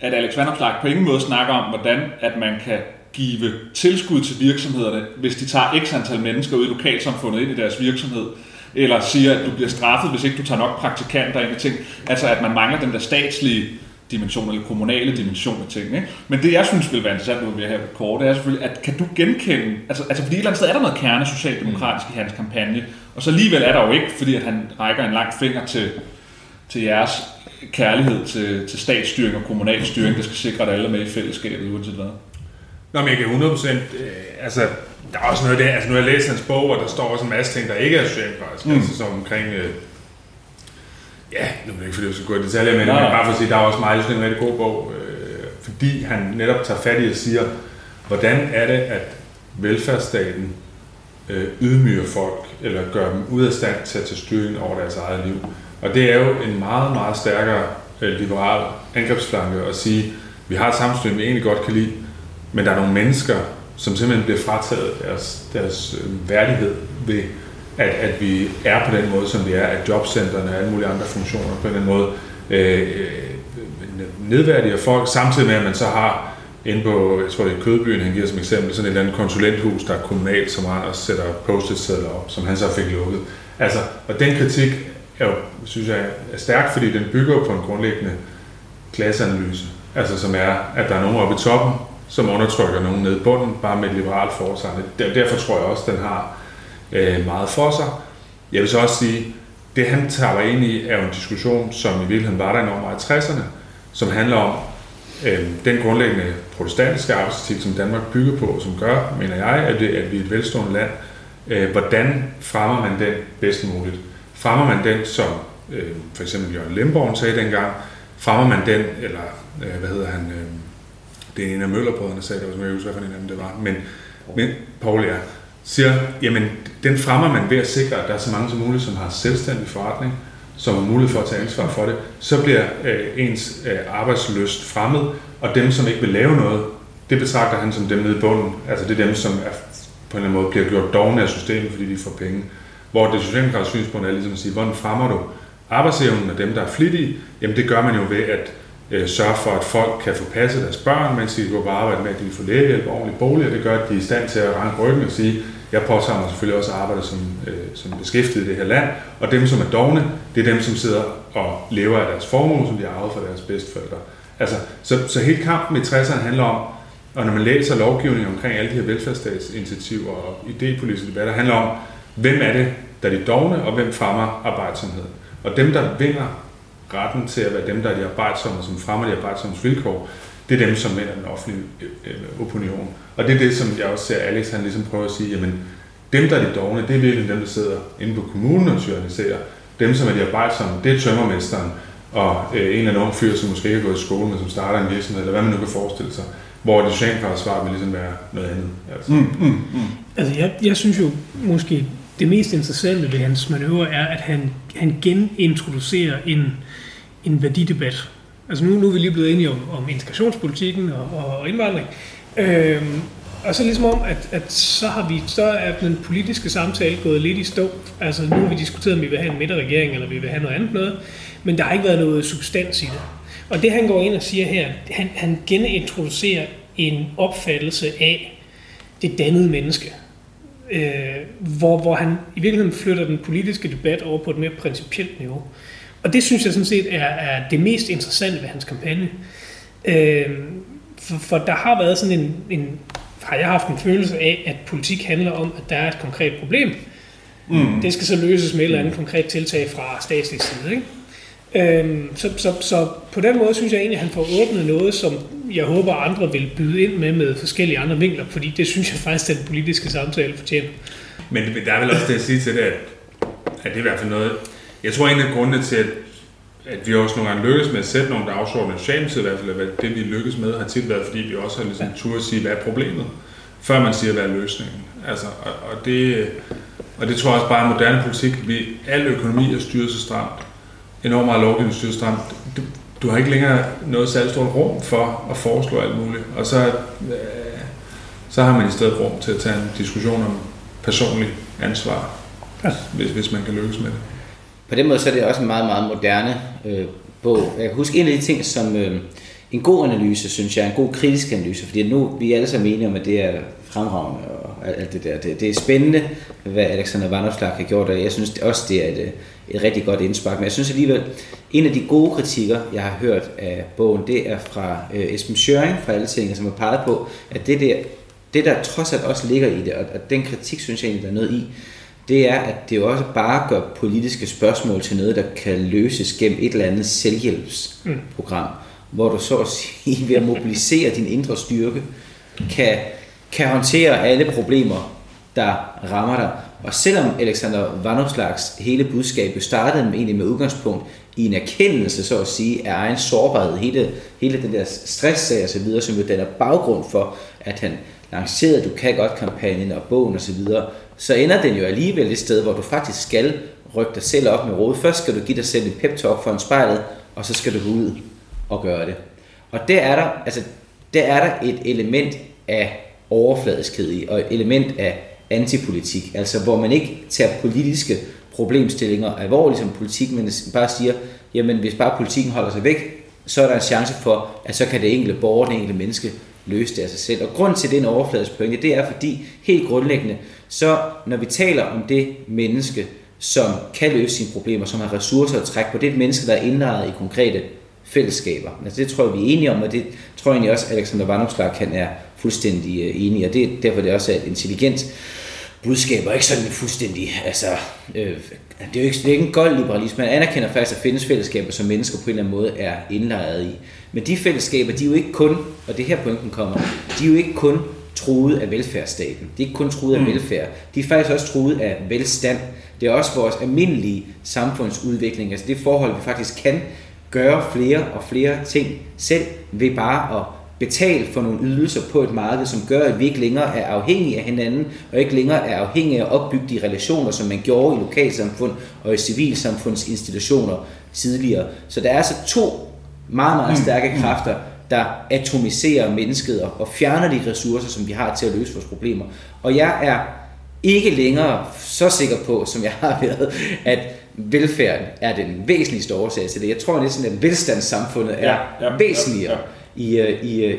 at Alex Vandopslag på ingen måde snakker om, hvordan at man kan give tilskud til virksomhederne, hvis de tager x antal mennesker ud i lokalsamfundet ind i deres virksomhed, eller siger, at du bliver straffet, hvis ikke du tager nok praktikanter ind i ting. Altså, at man mangler den der statslige dimension, eller kommunale dimension af ting. Ikke? Men det, jeg synes vil være interessant, nu vi er her på kort, det er selvfølgelig, at kan du genkende, altså, altså fordi et eller andet sted er der noget kerne socialdemokratisk i hans kampagne, og så alligevel er der jo ikke, fordi at han rækker en lang finger til, til jeres kærlighed til, til statsstyring og kommunal styring, der skal sikre, at alle er med i fællesskabet, uanset hvad. Nå, men jeg kan 100%, øh, altså, der er også noget der, altså nu har jeg læst hans bog, og der står også en masse ting, der ikke er socialdemokratiske, mm. altså som omkring, øh, ja, nu er det ikke fordi, jeg skal gå i detaljer med det, men bare for at sige, der er også meget en rigtig god bog, øh, fordi han netop tager fat i og siger, hvordan er det, at velfærdsstaten øh, ydmyger folk, eller gør dem ud af stand til at tage styringen over deres eget liv. Og det er jo en meget, meget stærkere øh, liberal angrebsflanke at sige, vi har et samfundssystem, vi egentlig godt kan lide, men der er nogle mennesker, som simpelthen bliver frataget deres, deres øh, værdighed ved, at, at vi er på den måde, som vi er, at jobcentrene og alle mulige andre funktioner på den måde øh, øh, nedværdiger folk, samtidig med, at man så har inde på, jeg tror det er Kødbyen, han giver som eksempel, sådan et eller andet konsulenthus, der er kommunalt, som Anders også sætter post-it-sedler op, som han så fik lukket. Altså, og den kritik er jo, synes jeg, er stærk, fordi den bygger på en grundlæggende klasseanalyse. Altså som er, at der er nogen oppe i toppen, som undertrykker nogen nede i bunden, bare med et liberalt foretegn. Derfor tror jeg også, at den har øh, meget for sig. Jeg vil så også sige, det han tager ind i, er jo en diskussion, som i virkeligheden var der enormt meget i 60'erne, som handler om øh, den grundlæggende protestantiske arbejdsetik, som Danmark bygger på, som gør, mener jeg, at, det, at vi er et velstående land. Øh, hvordan fremmer man den bedst muligt? Fremmer man den, som øh, for eksempel Jørgen Lemborg sagde dengang, fremmer man den, eller øh, hvad hedder han, øh, det er en af Møllerbrødrene sagde det, var kan huske, hvad for en af dem det var, men, men Paul, ja, siger, jamen den fremmer man ved at sikre, at der er så mange som muligt, som har selvstændig forretning, som har mulighed for at tage ansvar for det, så bliver øh, ens øh, arbejdsløst fremmed, og dem, som ikke vil lave noget, det betragter han som dem nede i bunden. Altså det er dem, som er, på en eller anden måde bliver gjort dogne af systemet, fordi de får penge. Hvor det socialdemokratiske synspunkt er ligesom at sige, hvordan fremmer du arbejdsevnen og dem, der er flittige? Jamen det gør man jo ved at øh, sørge for, at folk kan få passet deres børn, mens de går på arbejde med, at de kan få lægehjælp og ordentlig bolig, og det gør, at de er i stand til at ranke ryggen og sige, jeg påtager mig selvfølgelig også at arbejde som, øh, som beskæftiget i det her land, og dem, som er dogne, det er dem, som sidder og lever af deres formue, som de har arvet fra deres bedsteforældre. Altså, så, så hele kampen i 60'erne handler om, Og når man læser lovgivningen omkring alle de her velfærdsstatsinitiativer og idépolitiske debatter, handler om, hvem er det, der er de dogne, og hvem fremmer arbejdsomheden. Og dem, der vinder retten til at være dem, der er de arbejdsomme, som fremmer de arbejdsommes vilkår, det er dem, som vinder den offentlige øh, opinion. Og det er det, som jeg også ser Alex, han ligesom prøver at sige, jamen, dem, der er de dogne, det er virkelig dem, der sidder inde på kommunen og tyranniserer. Dem, som er de arbejdsomme, det er tømmermesteren og øh, en eller anden ung fyr, som måske ikke har gået i skole, men som starter en virksomhed, eller hvad man nu kan forestille sig. Hvor det socialdemokratiske svar vil ligesom være noget andet. Altså. Mm, mm, mm. altså jeg, jeg synes jo måske, det mest interessante ved hans manøvre er, at han, han genintroducerer en, en værdidebat. Altså nu, nu er vi lige blevet enige om, om integrationspolitikken og, og indvandring. Øhm, og så ligesom om, at, at så, har vi, så er den politiske samtale gået lidt i stå. Altså nu har vi diskuteret, om vi vil have en midterregering, eller vi vil have noget andet noget. Men der har ikke været noget substans i det. Og det han går ind og siger her, han, han genintroducerer en opfattelse af det dannede menneske. Øh, hvor, hvor han i virkeligheden flytter den politiske debat over på et mere principielt niveau. Og det synes jeg sådan set er, er det mest interessante ved hans kampagne. Øh, for, for der har været sådan en, en, har jeg haft en følelse af, at politik handler om, at der er et konkret problem. Mm. Det skal så løses med et eller andet konkret tiltag fra statslig side. Ikke? Øhm, så, så, så på den måde synes jeg egentlig, at han får åbnet noget, som jeg håber, andre vil byde ind med med forskellige andre vinkler, fordi det synes jeg faktisk, at den politiske samtale fortjener. Men der er vel også det at sige til det, at, at det er i hvert fald noget... Jeg tror, en af grundene til, at, at vi også nogle gange lykkes med at sætte nogle dagsordner, Socialdemokratiet i hvert fald, at det vi lykkes med, har tit været, fordi vi også har ligesom tur at sige, hvad er problemet, før man siger, hvad er løsningen. Altså, og, og, det, og det tror jeg også bare er moderne politik. Vi, al økonomi er styret så stramt, enormt meget lovgivning stramt. Du, du har ikke længere noget særligt stort rum for at foreslå alt muligt. Og så, øh, så har man i stedet rum til at tage en diskussion om personlig ansvar, ja. hvis, hvis man kan lykkes med det. På den måde så er det også en meget, meget moderne øh, bog. Jeg kan huske en af de ting, som øh, en god analyse, synes jeg, en god kritisk analyse, fordi nu vi er alle sammen enige om, at det er fremragende og alt det der. Det, det er spændende, hvad Alexander Vanderslag har gjort, og jeg synes også, det er et, et rigtig godt indspark. Men jeg synes alligevel, en af de gode kritikker, jeg har hørt af bogen, det er fra øh, Esben Schøring fra Altinget, som har peget på, at det der, det der trods alt også ligger i det, og, og den kritik synes jeg egentlig, der er noget i, det er, at det jo også bare gør politiske spørgsmål til noget, der kan løses gennem et eller andet selvhjælpsprogram, mm hvor du så at sige ved at mobilisere din indre styrke, kan, kan håndtere alle problemer, der rammer dig. Og selvom Alexander Vanopslags hele budskab startede med, egentlig med udgangspunkt i en erkendelse, så at sige, af egen sårbarhed, hele, hele den der stress og så videre, som jo den er baggrund for, at han lancerede Du kan godt kampagnen og bogen og så videre, så ender den jo alligevel et sted, hvor du faktisk skal rykke dig selv op med råd. Først skal du give dig selv en pep talk foran spejlet, og så skal du gå ud at gøre det. Og der er der, altså, der er der et element af overfladiskhed i, og et element af antipolitik, altså hvor man ikke tager politiske problemstillinger alvorligt som politik, men bare siger, jamen hvis bare politikken holder sig væk, så er der en chance for, at så kan det enkelte borger, det enkelte menneske løse det af sig selv. Og grund til den overfladiske pointe, det er fordi, helt grundlæggende, så når vi taler om det menneske, som kan løse sine problemer, som har ressourcer at trække på, det er et menneske, der er indlejret i konkrete fællesskaber. Altså det tror jeg, vi er enige om, og det tror jeg egentlig også, Alexander Vanopslag kan er fuldstændig øh, enig, og det er derfor det også er et intelligent budskaber, ikke sådan fuldstændig, altså, øh, det, er jo ikke, det er ikke en gold liberalisme, man anerkender faktisk, at findes fællesskaber, som mennesker på en eller anden måde er indlejret i. Men de fællesskaber, de er jo ikke kun, og det her pointen kommer, de er jo ikke kun truet af velfærdsstaten. De er ikke kun truet af mm. velfærd. De er faktisk også truet af velstand. Det er også vores almindelige samfundsudvikling, altså det forhold, vi faktisk kan gøre flere og flere ting selv ved bare at betale for nogle ydelser på et marked, som gør, at vi ikke længere er afhængige af hinanden, og ikke længere er afhængige af at opbygge de relationer, som man gjorde i lokalsamfund og i civilsamfundsinstitutioner tidligere. Så der er altså to meget, meget mm. stærke kræfter, der atomiserer mennesket og fjerner de ressourcer, som vi har til at løse vores problemer. Og jeg er ikke længere så sikker på, som jeg har været, at velfærden er den væsentligste årsag til det. Jeg tror næsten, at velstandssamfundet er ja, ja, væsentligere. Ja, ja i, øh, i, øh,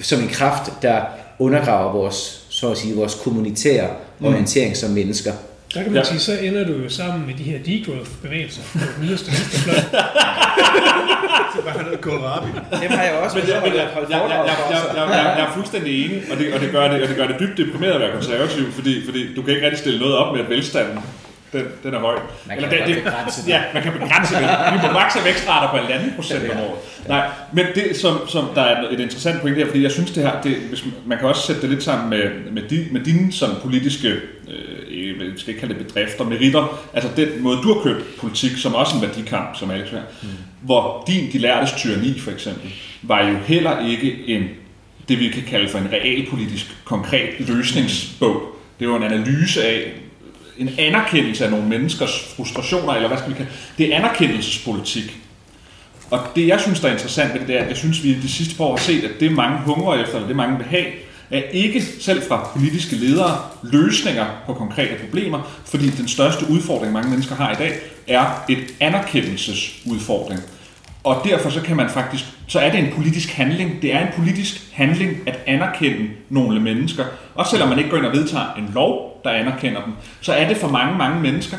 som en kraft, der undergraver vores, så at sige, vores kommunitære mm. orientering som mennesker. Der kan man ja. sige, så ender du jo sammen med de her degrowth-bevægelser på den yderste venstrefløj. Så bare noget kohlrabi. Dem har jeg også Men jeg, men jeg, jeg, jeg, jeg, jeg, jeg, jeg, jeg er fuldstændig enig, og det, og det, gør det, og det gør det dybt deprimeret at være konservativ, fordi, fordi du kan ikke rigtig stille noget op med, at velstanden den, den er høj. Man kan Eller godt det, begrænse det. Ja, man kan begrænse det. Vi må makse vækstrater på 1,5 procent om året. Nej, men det, som, som der er et interessant point her, fordi jeg synes det her, det, hvis man, man kan også sætte det lidt sammen med, med, di, med dine sådan politiske, øh, jeg skal ikke kalde det bedrifter, meritter, altså den måde, du har købt politik, som også en værdikamp, som Alex her, mm. hvor din de lærtes tyranni for eksempel, var jo heller ikke en, det vi kan kalde for en realpolitisk, konkret løsningsbog. Det var en analyse af, en anerkendelse af nogle menneskers frustrationer, eller hvad skal vi kalde det, er anerkendelsespolitik. Og det, jeg synes, der er interessant ved det, det er, at jeg synes, vi de sidste par år har set, at det mange hungrer efter, eller det mange vil have, er ikke selv fra politiske ledere løsninger på konkrete problemer, fordi den største udfordring, mange mennesker har i dag, er et anerkendelsesudfordring. Og derfor så kan man faktisk, så er det en politisk handling. Det er en politisk handling at anerkende nogle mennesker. Også selvom man ikke går ind og vedtager en lov, der anerkender dem, så er det for mange, mange mennesker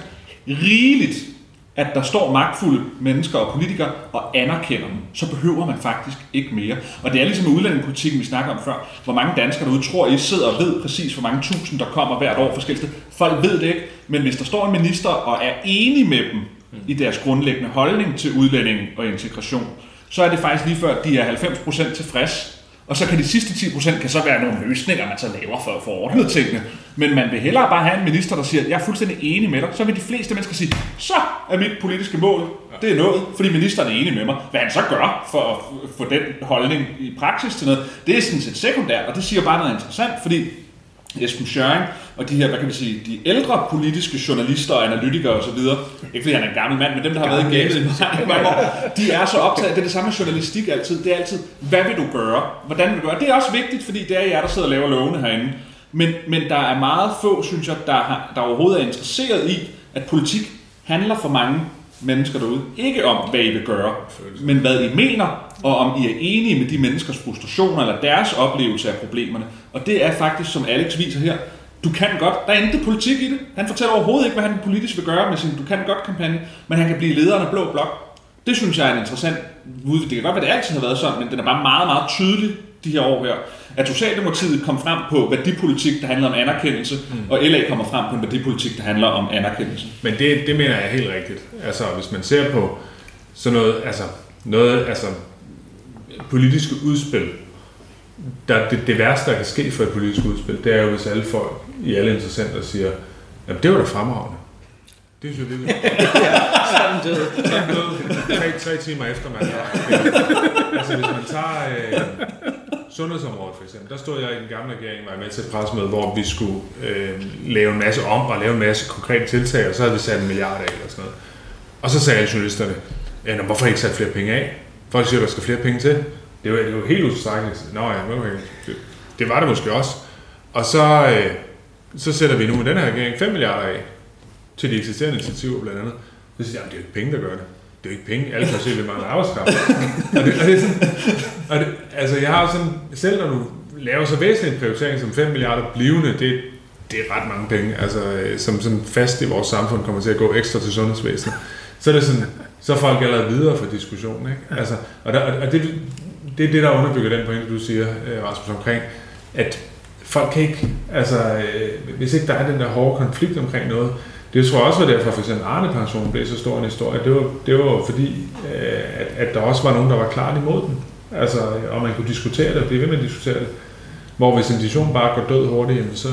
rigeligt, at der står magtfulde mennesker og politikere og anerkender dem. Så behøver man faktisk ikke mere. Og det er ligesom med udlændingepolitikken, vi snakker om før. Hvor mange danskere derude tror, I sidder og ved præcis, hvor mange tusind, der kommer hvert år forskellige steder. Folk ved det ikke, men hvis der står en minister og er enig med dem, i deres grundlæggende holdning til udlænding og integration, så er det faktisk lige før, at de er 90% tilfreds. Og så kan de sidste 10% kan så være nogle løsninger, man så laver for at få ordnet tingene. Men man vil hellere bare have en minister, der siger, at jeg er fuldstændig enig med dig. Så vil de fleste mennesker sige, så er mit politiske mål, det er noget, fordi ministeren er enig med mig. Hvad han så gør for at få den holdning i praksis til noget, det er sådan set sekundært, og det siger bare noget interessant, fordi Esben Schøring og de her, hvad kan vi sige, de ældre politiske journalister og analytikere osv., ikke fordi han er en gammel mand, men dem, der har været i gamet i mange år, de er så optaget, det er det samme med journalistik altid, det er altid, hvad vil du gøre? Hvordan vil du gøre? Det er også vigtigt, fordi det er jer, der sidder og laver lovene herinde. Men, men der er meget få, synes jeg, der, har, der overhovedet er interesseret i, at politik handler for mange mennesker derude. Ikke om, hvad I vil gøre, men hvad I mener, og om I er enige med de menneskers frustrationer eller deres oplevelse af problemerne. Og det er faktisk, som Alex viser her, du kan godt, der er intet politik i det. Han fortæller overhovedet ikke, hvad han politisk vil gøre med sin du kan godt kampagne, men han kan blive lederen af Blå Blok. Det synes jeg er en interessant udvikling. Det kan godt være, det altid har været sådan, men den er bare meget, meget tydelig de her år her. At Socialdemokratiet kom frem på værdipolitik, der handler om anerkendelse, mm. og LA kommer frem på en værdipolitik, der handler om anerkendelse. Men det, det mener jeg er helt rigtigt. Altså, hvis man ser på sådan noget, altså, noget, altså, politiske udspil, der, det, det værste, der kan ske for et politisk udspil, det er jo, hvis alle folk i alle interessenter siger, jamen det var da fremragende. Det synes jeg virkelig. Sådan død. Sådan død. Tre, tre timer efter man har. Altså hvis man tager øh, sundhedsområdet for eksempel, der stod jeg i den gamle regering, var jeg med til et pressemøde, hvor vi skulle øh, lave en masse om og lave en masse konkrete tiltag, og så havde vi sat en milliard af eller sådan noget. Og så sagde alle journalisterne, ja, nå, hvorfor ikke sat flere penge af? Folk siger, der skal flere penge til. Det var, det var helt utilstrækkeligt. Nå ja, okay. det, det var det måske også. Og så, øh, så sætter vi nu med den her regering 5 milliarder af til de eksisterende initiativer blandt andet. Så siger jeg, det er jo ikke penge, der gør det. Det er jo ikke penge. Alle kan se, at vi mangler arbejdskraft. og det, og det er sådan, og det, altså jeg har sådan, selv når du laver så væsentlig en prioritering som 5 milliarder blivende, det, det er ret mange penge, altså, øh, som sådan fast i vores samfund kommer til at gå ekstra til sundhedsvæsenet. Så er det sådan, så er folk allerede videre for diskussionen. Ikke? Altså, og, der, og det, det er det, der underbygger den pointe, du siger, øh, Rasmus, omkring, at folk kan ikke, altså, øh, hvis ikke der er den der hårde konflikt omkring noget, det tror jeg også var derfor, for eksempel Arne-pensionen blev så stor en historie. Det var, det var fordi, øh, at, at der også var nogen, der var klart imod den. Altså, og man kunne diskutere det, og blive ved med at diskutere det. Hvor hvis en diskussion bare går død hurtigt, jamen så,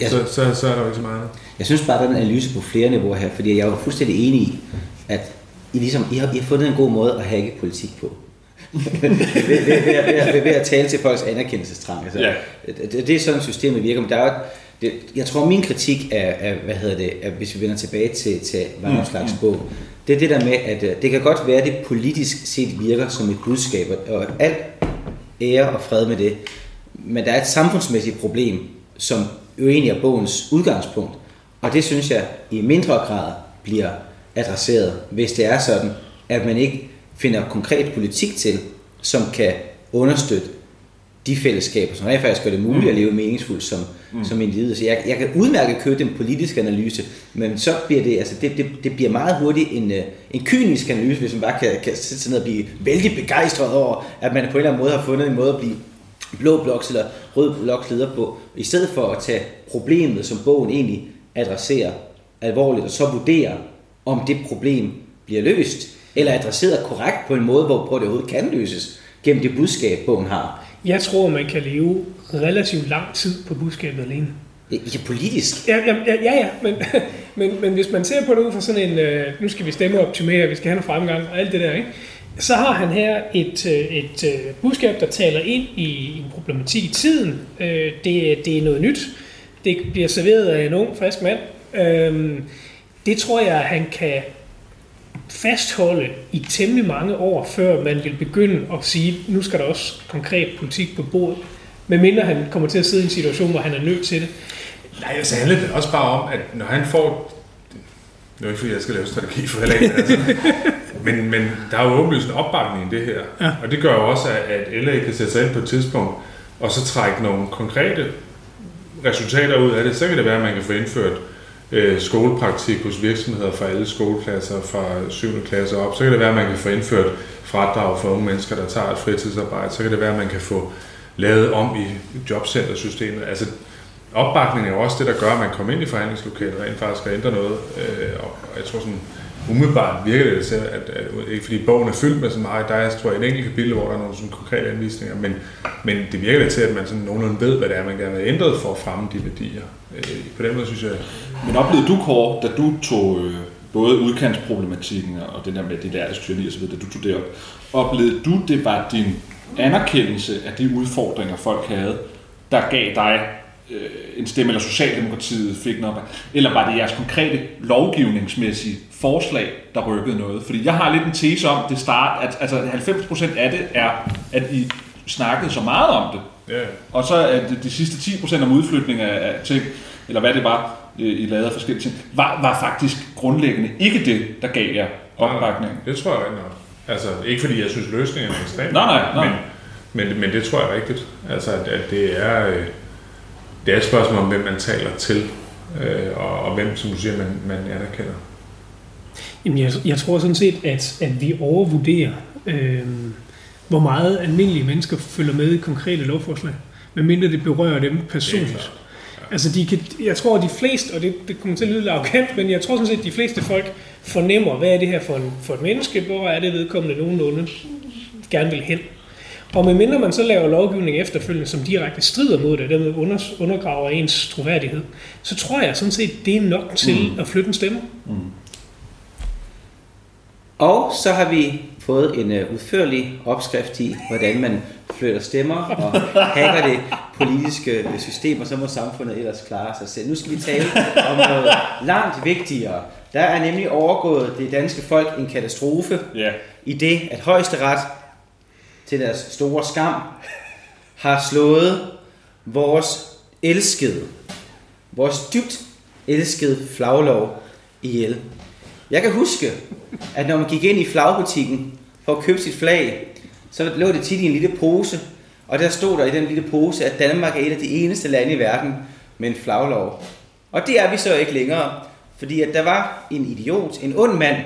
Ja. så, så, så er der jo ikke så meget. Jeg synes bare, der er en analyse på flere niveauer her, fordi jeg er fuldstændig enig i, at I, ligesom, I, har, I har fundet en god måde at hacke politik på. ved, ved, ved, ved, ved, ved at tale til folks anerkendelsestrang. Altså, Ja. det, det er sådan, systemet virker. Men der er jo, det, jeg tror, min kritik er, er, hvad hedder det, er, hvis vi vender tilbage til, til Vandopslags bog, det er det der med, at øh, det kan godt være, at det politisk set virker som et budskab, og alt ære og fred med det. Men der er et samfundsmæssigt problem, som jo egentlig er bogens udgangspunkt. Og det synes jeg i mindre grad bliver adresseret, hvis det er sådan, at man ikke finder konkret politik til, som kan understøtte de fællesskaber, som rent faktisk gør det muligt mm. at leve meningsfuldt som, mm. som individ. Så jeg, jeg kan udmærket købe den politiske analyse, men så bliver det, altså det, det, det bliver meget hurtigt en, øh, en kynisk analyse, hvis man bare kan, kan sætte sig ned og blive vældig begejstret over, at man på en eller anden måde har fundet en måde at blive blå bloks eller rød bloks leder på, i stedet for at tage problemet, som bogen egentlig adresserer alvorligt, og så vurdere, om det problem bliver løst, eller adresseret korrekt på en måde, hvor, hvor det overhovedet kan løses, gennem det budskab, bogen har. Jeg tror, man kan leve relativt lang tid på budskabet alene. Ja, politisk. Ja, ja, ja, ja men, men, men hvis man ser på det ud fra sådan en, øh, nu skal vi stemme optimere, vi skal have noget fremgang og alt det der, ikke? så har han her et, øh, et, et øh, budskab, der taler ind i en problematik i tiden. Det, det er noget nyt. Det bliver serveret af en ung, frisk mand. Øhm, det tror jeg, han kan fastholde i temmelig mange år, før man vil begynde at sige, nu skal der også konkret politik på bordet, medmindre han kommer til at sidde i en situation, hvor han er nødt til det. Nej, altså handler det også bare om, at når han får... Det er ikke fordi, jeg skal lave strategi for heller altså. men, men der er jo åbenlyst en opbakning i det her. Ja. Og det gør jo også, at LA kan sætte sig ind på et tidspunkt, og så trække nogle konkrete resultater ud af det. Så kan det være, at man kan få indført øh, skolepraktik hos virksomheder fra alle skoleklasser fra 7. klasse op. Så kan det være, at man kan få indført fradrag for unge mennesker, der tager et fritidsarbejde. Så kan det være, at man kan få lavet om i jobcentersystemet. Altså, opbakningen er jo også det, der gør, at man kommer ind i forhandlingslokalet og rent faktisk skal ændre noget. Øh, og jeg tror sådan, umiddelbart virker det til, at, at, at, ikke fordi bogen er fyldt med så meget, der er tror jeg, et enkelt kapitel, hvor der er nogle sådan konkrete anvisninger, men, men det virker det til, at man sådan nogenlunde ved, hvad det er, man gerne vil ændret for at fremme de værdier. Øh, på den måde synes jeg... Men oplevede du, Kåre, da du tog øh, både udkantsproblematikken og det der med det der styrni og så videre, da du tog det op, oplevede du, det var din anerkendelse af de udfordringer, folk havde, der gav dig øh, en stemme, eller Socialdemokratiet fik noget, eller var det jeres konkrete lovgivningsmæssige forslag, der rykkede noget? Fordi jeg har lidt en tese om, det start, at altså 90% af det er, at I snakkede så meget om det, yeah. og så det de sidste 10% om udflytning af, af ting, eller hvad det var, øh, I lavede af forskellige ting, var, var faktisk grundlæggende ikke det, der gav jer opbakning. Nej, det tror jeg rigtig nok. Altså, ikke fordi jeg synes, løsningen er ekstremt. Nej, nej, nej. Men, men, men det tror jeg rigtigt. Altså, at, at det er... Øh, det er et spørgsmål om, hvem man taler til, øh, og, og hvem, som du siger, man, man anerkender. Jamen, jeg, jeg tror sådan set, at, at vi overvurderer, øh, hvor meget almindelige mennesker følger med i konkrete lovforslag, medmindre det berører dem personligt. Ja. Altså, de kan, jeg tror, at de fleste, og det, det kommer til at lyde arrogant, men jeg tror sådan set, at de fleste folk fornemmer, hvad er det her for, en, for et menneske, hvor er det vedkommende nogenlunde gerne vil hen. Og medmindre man så laver lovgivning efterfølgende, som direkte strider mod det, og dermed undergraver ens troværdighed, så tror jeg sådan set, det er nok til mm. at flytte en stemme. Mm. Og så har vi fået en uh, udførlig opskrift i, hvordan man flytter stemmer og hacker det politiske system, og så må samfundet ellers klare sig selv. Nu skal vi tale om noget langt vigtigere. Der er nemlig overgået det danske folk en katastrofe yeah. i det, at højesteret til deres store skam, har slået vores elskede, vores dybt elskede flaglov ihjel. Jeg kan huske, at når man gik ind i flagbutikken for at købe sit flag, så lå det tit i en lille pose, og der stod der i den lille pose, at Danmark er et af de eneste lande i verden med en flaglov. Og det er vi så ikke længere, fordi at der var en idiot, en ond mand,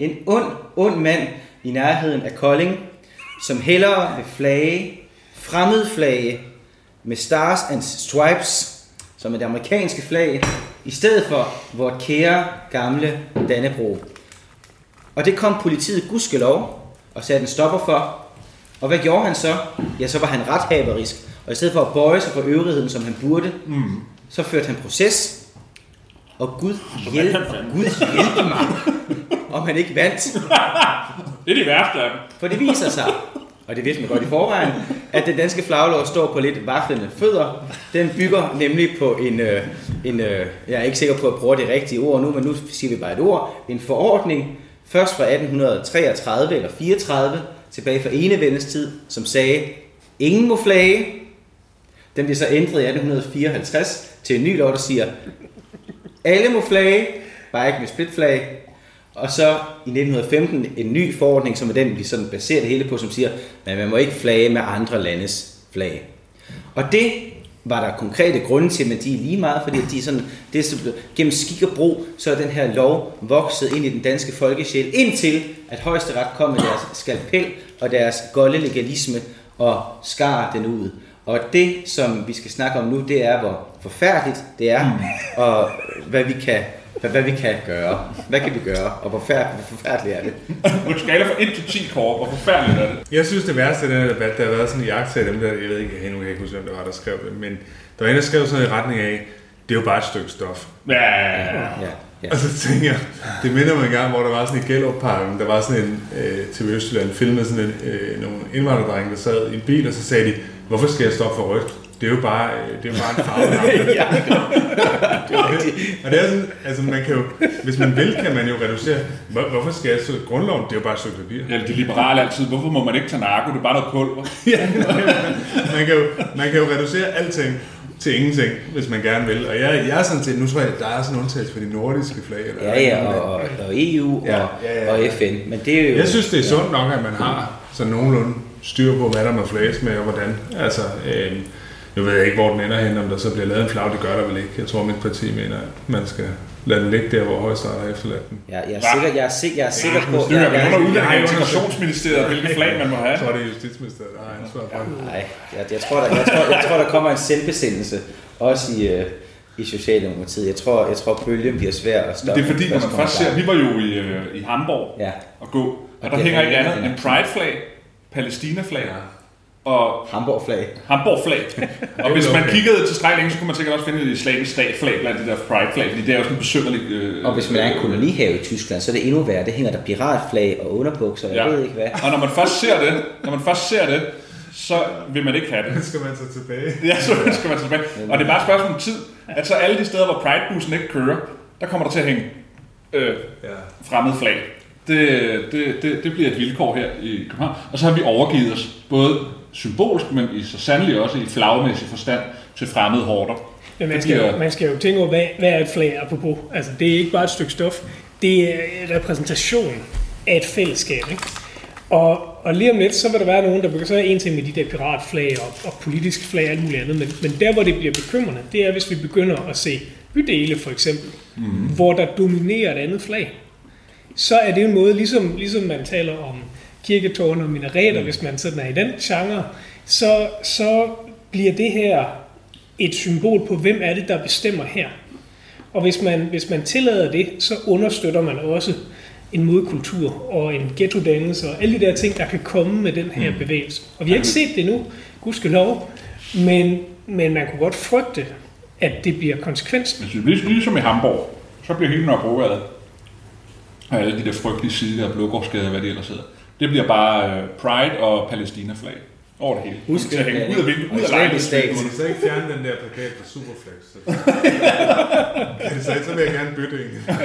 en ond, ond mand i nærheden af Kolding, som hellere vil flage, fremmede flage med Stars and Stripes, som er det amerikanske flag, i stedet for vort kære gamle Dannebro. Og det kom politiet gudskelov og satte en stopper for. Og hvad gjorde han så? Ja, så var han rethaverisk. Og i stedet for at bøje sig for øvrigheden, som han burde, mm. så førte han proces. Og Gud hjælp, Gud hjælpe mig, om han ikke vandt. Det er de værste af dem. For det viser sig, og det vidste man godt i forvejen, at den danske flaglov står på lidt vaklende fødder. Den bygger nemlig på en, øh, en øh, jeg er ikke sikker på at bruge det rigtige ord nu, men nu siger vi bare et ord, en forordning, først fra 1833 eller 34, tilbage fra enevældens tid, som sagde, ingen må flage. Den bliver så ændret i 1854 til en ny lov, der siger, alle må flage, bare ikke med splitflag. Og så i 1915 en ny forordning, som er den, vi sådan baserer det hele på, som siger, at man må ikke flage med andre landes flag. Og det var der konkrete grunde til, men de er lige meget, fordi de sådan, det er gennem skik og brug, så er den her lov vokset ind i den danske folkesjæl, indtil at højesteret kom med deres skalpel og deres golde legalisme og skar den ud. Og det, som vi skal snakke om nu, det er, hvor forfærdeligt det er, og hvad vi kan, hvad, hvad vi kan gøre. Hvad kan vi gøre, og hvor forfærdeligt, hvor forfærdeligt er det? På en skala fra 1 til 10 kår, hvor forfærdeligt er det? Jeg synes, det værste i den her debat, der har været sådan en jagt af dem der, jeg ved ikke, jeg nu kan jeg ikke huske, hvem der var, der skrev det, men der var en, der skrev sådan i retning af, det er jo bare et stykke stof. Ja, Ja, ja. Og så tænker jeg, det minder mig en gang, hvor der var sådan i Gellerup-parken, der var sådan en øh, TV Østjylland, filmet sådan en, øh, nogle indvandrerdrenge, der sad i en bil, og så sagde de, hvorfor skal jeg stoppe for rødt? Det er jo bare, øh, det er jo bare en farve. ja. og det er sådan, altså man kan jo, hvis man vil, kan man jo reducere. Hvor, hvorfor skal jeg så, grundloven, det er jo bare et papir. Ja, de liberale altid, hvorfor må man ikke tage narko? Det er bare noget pulver. Ja, man, kan jo, man kan jo reducere alting til ingenting, hvis man gerne vil. Og jeg, jeg er sådan set, nu tror jeg, der er sådan en undtagelse for de nordiske flag. Eller Ja, ja, og, og, og EU Ja, og, ja, ja, og ja. FN. Men det er jo... Jeg synes, det er sundt nok, at man har sådan nogenlunde styr på, hvad der må flages med, og hvordan. Altså, øh, nu ved jeg ikke, hvor den ender hen, om der så bliver lavet en flag, det gør der vel ikke. Jeg tror, mit parti mener, at man skal lade den ligge der, hvor højesteret har efterladt den. Jeg, jeg er sikker, jeg er sikker, jeg er sikker på... Det er jeg, jo jeg, jeg- jeg- af integrationsministeriet, hvilke flag man må have. Jeg tror, det er Justitsministeriet, der har ansvar for det. Nej, jeg, jeg, tror, der, jeg, tror, jeg tror, der kommer en selvbesindelse, også i, øh, i Socialdemokratiet. Jeg tror, jeg tror bølgen bliver svær at Men stoppe. det er fordi, når man først ser, vi var jo i, øh, i Hamburg Ja, og gå, og Og der hænger er ikke andet end Pride-flag, Palæstina-flag og Hamburg-flag. Hamburg-flag. Og hvis man kiggede tilstrækkeligt længe, så kunne man sikkert også finde et islamisk stat-flag blandt de der Pride-flag, fordi det er jo sådan en besynderlig... Øh, Og hvis man er en kolonihave i Tyskland, så er det endnu værre. Det hænger der piratflag og underbukser, og jeg Ja. ved ikke hvad. Og når man først ser det, når man først ser det, så vil man ikke have det. skal man så tilbage. Ja, så skal man tilbage. Og det er bare et spørgsmål om tid, at så alle de steder, hvor Pride-bussen ikke kører, der kommer der til at hænge øh, Ja. fremmed flag. Det, det, det, det bliver et vilkår her i København. Og så har vi overgivet os, både symbolsk, men i så sandelig også i flagmæssig forstand, til fremmede horder. Men man skal, jo, man skal jo tænke over, hvad, hvad er et flag apropos? Altså, det er ikke bare et stykke stof. Det er en repræsentation af et fællesskab. Ikke? Og, og lige om lidt, så vil der være nogen, der begynder, så en ting med de der piratflag og, og politisk flag og alt muligt andet, men, men der, hvor det bliver bekymrende, det er, hvis vi begynder at se bydele for eksempel, mm. hvor der dominerer et andet flag. Så er det en måde, ligesom, ligesom man taler om kirketårne og minareter, mm. hvis man sådan er i den genre, så, så bliver det her et symbol på, hvem er det, der bestemmer her. Og hvis man, hvis man tillader det, så understøtter man også en modkultur og en ghettodannelse og alle de der ting, der kan komme med den her bevægelse. Og vi har ikke set det endnu, gudskelov, men, men man kunne godt frygte, at det bliver konsekvensen. Hvis det bliver ligesom i Hamburg, så bliver hele Nørrebrogade og alle de der frygtelige sider og Blågårdsgade, hvad det ellers hedder. Det bliver bare øh, Pride og Palæstina-flag over det hele. Husk, hænge det er ud af vinduet, ud af lejligheden. stat. Må du så ikke fjerne den der plakat på Superflex? Så, så, så vil jeg gerne bytte en.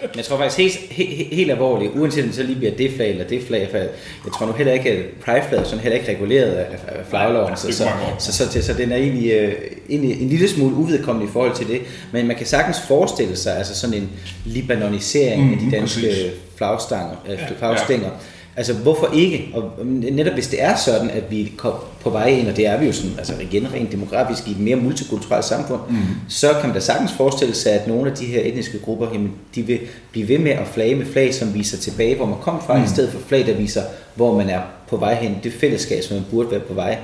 Men jeg tror faktisk helt, helt, helt alvorligt, uanset om det så lige bliver det flag eller det flag, for jeg, tror nu heller ikke, at Pride-flaget er sådan heller ikke reguleret af, af flagloven, så, så, så, så, så, så den er egentlig, øh, egentlig en lille smule uvedkommende i forhold til det. Men man kan sagtens forestille sig altså sådan en libanonisering mm, af de danske præcis. flagstanger, øh, flagstænger. Altså hvorfor ikke? Og netop hvis det er sådan, at vi er på vej ind, og det er vi jo sådan, altså igen rent demografisk i et mere multikulturelt samfund, mm. så kan man da sagtens forestille sig, at nogle af de her etniske grupper, jamen, de vil blive ved med at flage med flag, som viser tilbage, hvor man kom fra, mm. i stedet for flag, der viser, hvor man er på vej hen, det fællesskab, som man burde være på vej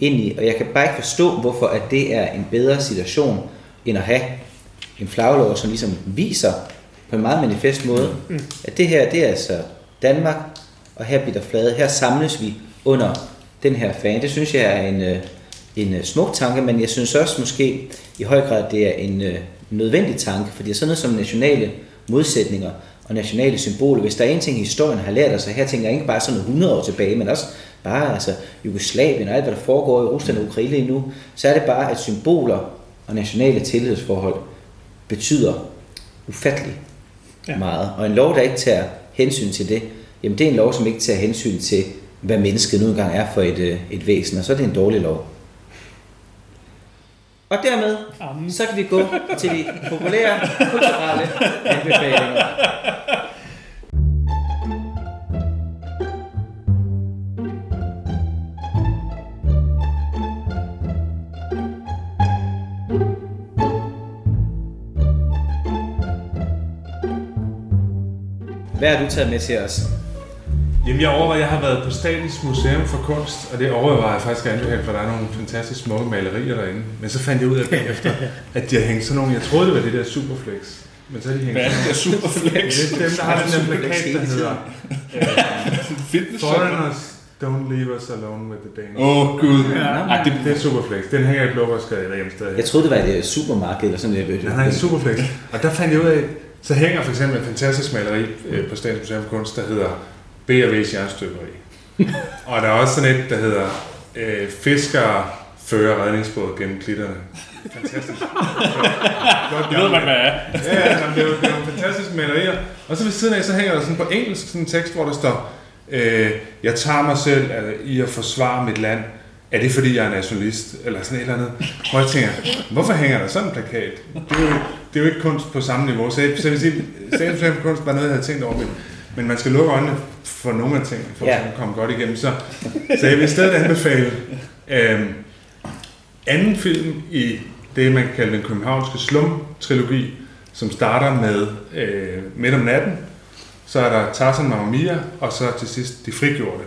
ind i. Og jeg kan bare ikke forstå, hvorfor at det er en bedre situation, end at have en flaglov, som ligesom viser på en meget manifest måde, mm. at det her, det er altså Danmark, og her bliver der flade. Her samles vi under den her fan. Det synes jeg er en, øh, en øh, smuk tanke, men jeg synes også måske i høj grad, det er en øh, nødvendig tanke, fordi sådan noget som nationale modsætninger og nationale symboler, hvis der er en ting, historien har lært os, og her tænker jeg ikke bare sådan noget 100 år tilbage, men også bare altså Jugoslavien og alt, hvad der foregår i Rusland og Ukraine nu, så er det bare, at symboler og nationale tillidsforhold betyder ufattelig ja. meget. Og en lov, der ikke tager hensyn til det, jamen det er en lov, som ikke tager hensyn til, hvad mennesket nu engang er for et, øh, et væsen, og så er det en dårlig lov. Og dermed, Amen. så kan vi gå til de populære kulturelle anbefalinger. Hvad har du taget med til os? Jamen, jeg overvejer, jeg har været på Statens Museum for Kunst, og det overvejer jeg faktisk at anbefale, for der er nogle fantastisk smukke malerier derinde. Men så fandt jeg ud af bagefter, at de har hængt sådan nogle, jeg troede det var det der Superflex. Men så har de hængt Hvad er det der Superflex? Det er dem, der har den der plakat, der hedder Fitness Foreigners don't leave us alone with the Danish. Åh, oh, Gud. Ej, det, Det er Superflex. Den hænger i blåbærskade derhjemme stadig. Jeg troede, det var et øh, supermarked eller sådan noget. Den har en Superflex. Og der fandt jeg ud af, så hænger for eksempel en fantastisk maleri øh, på Statens Museum for Kunst, der hedder B&V's jernstøberi. og der er også sådan et, der hedder øh, Fiskere fører redningsbåd gennem klitterne. Fantastisk. Godt det ved man, hvad er. Ja, ja, det er jo fantastiske malerier. Og så ved siden af, så hænger der sådan på engelsk sådan en tekst, hvor der står, øh, jeg tager mig selv altså, i at forsvare mit land. Er det fordi, jeg er nationalist? Eller sådan et eller andet. Hvor jeg tænker, hvorfor hænger der sådan en plakat? Det er jo, det er jo ikke kunst på samme niveau. Så, jeg, så jeg vil sige, Statens Kunst var noget, jeg havde tænkt over. Men, men man skal lukke øjnene for nogle af tingene, for Ja. at komme godt igennem. Så, så jeg vil stadig anbefale øh, anden film i det, man kan kalde den københavnske slum-trilogi, som starter med øh, Midt om natten, så er der Tarzan Mamma Mia, og så til sidst De Frigjorte.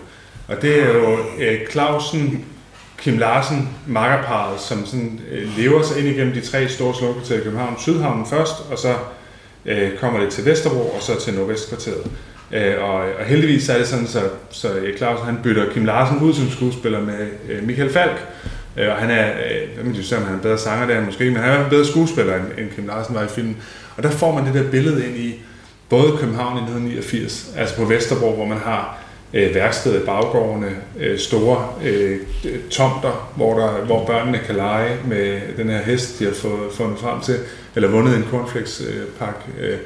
Og det er jo øh, Clausen, Kim Larsen, makkerparet, som sådan, øh, lever sig ind igennem de tre store slumkvarterer i København. Sydhavnen først, og så øh, kommer det til Vesterbro, og så til Nordvestkvarteret. Øh, og, og heldigvis så er det sådan, så, så Erik Clausen han bytter Kim Larsen ud som skuespiller med øh, Michael Falk. Øh, og han er, øh, hvad man sige, han er en bedre sanger der måske, men han er en bedre skuespiller, end, end Kim Larsen var i filmen. Og der får man det der billede ind i både København i 1989, altså på Vesterbro, hvor man har øh, værkstedet i baggårdene, øh, store øh, tomter, hvor, der, hvor børnene kan lege med den her hest, de har fået, fundet frem til, eller vundet en cornflakespakke. Øh, øh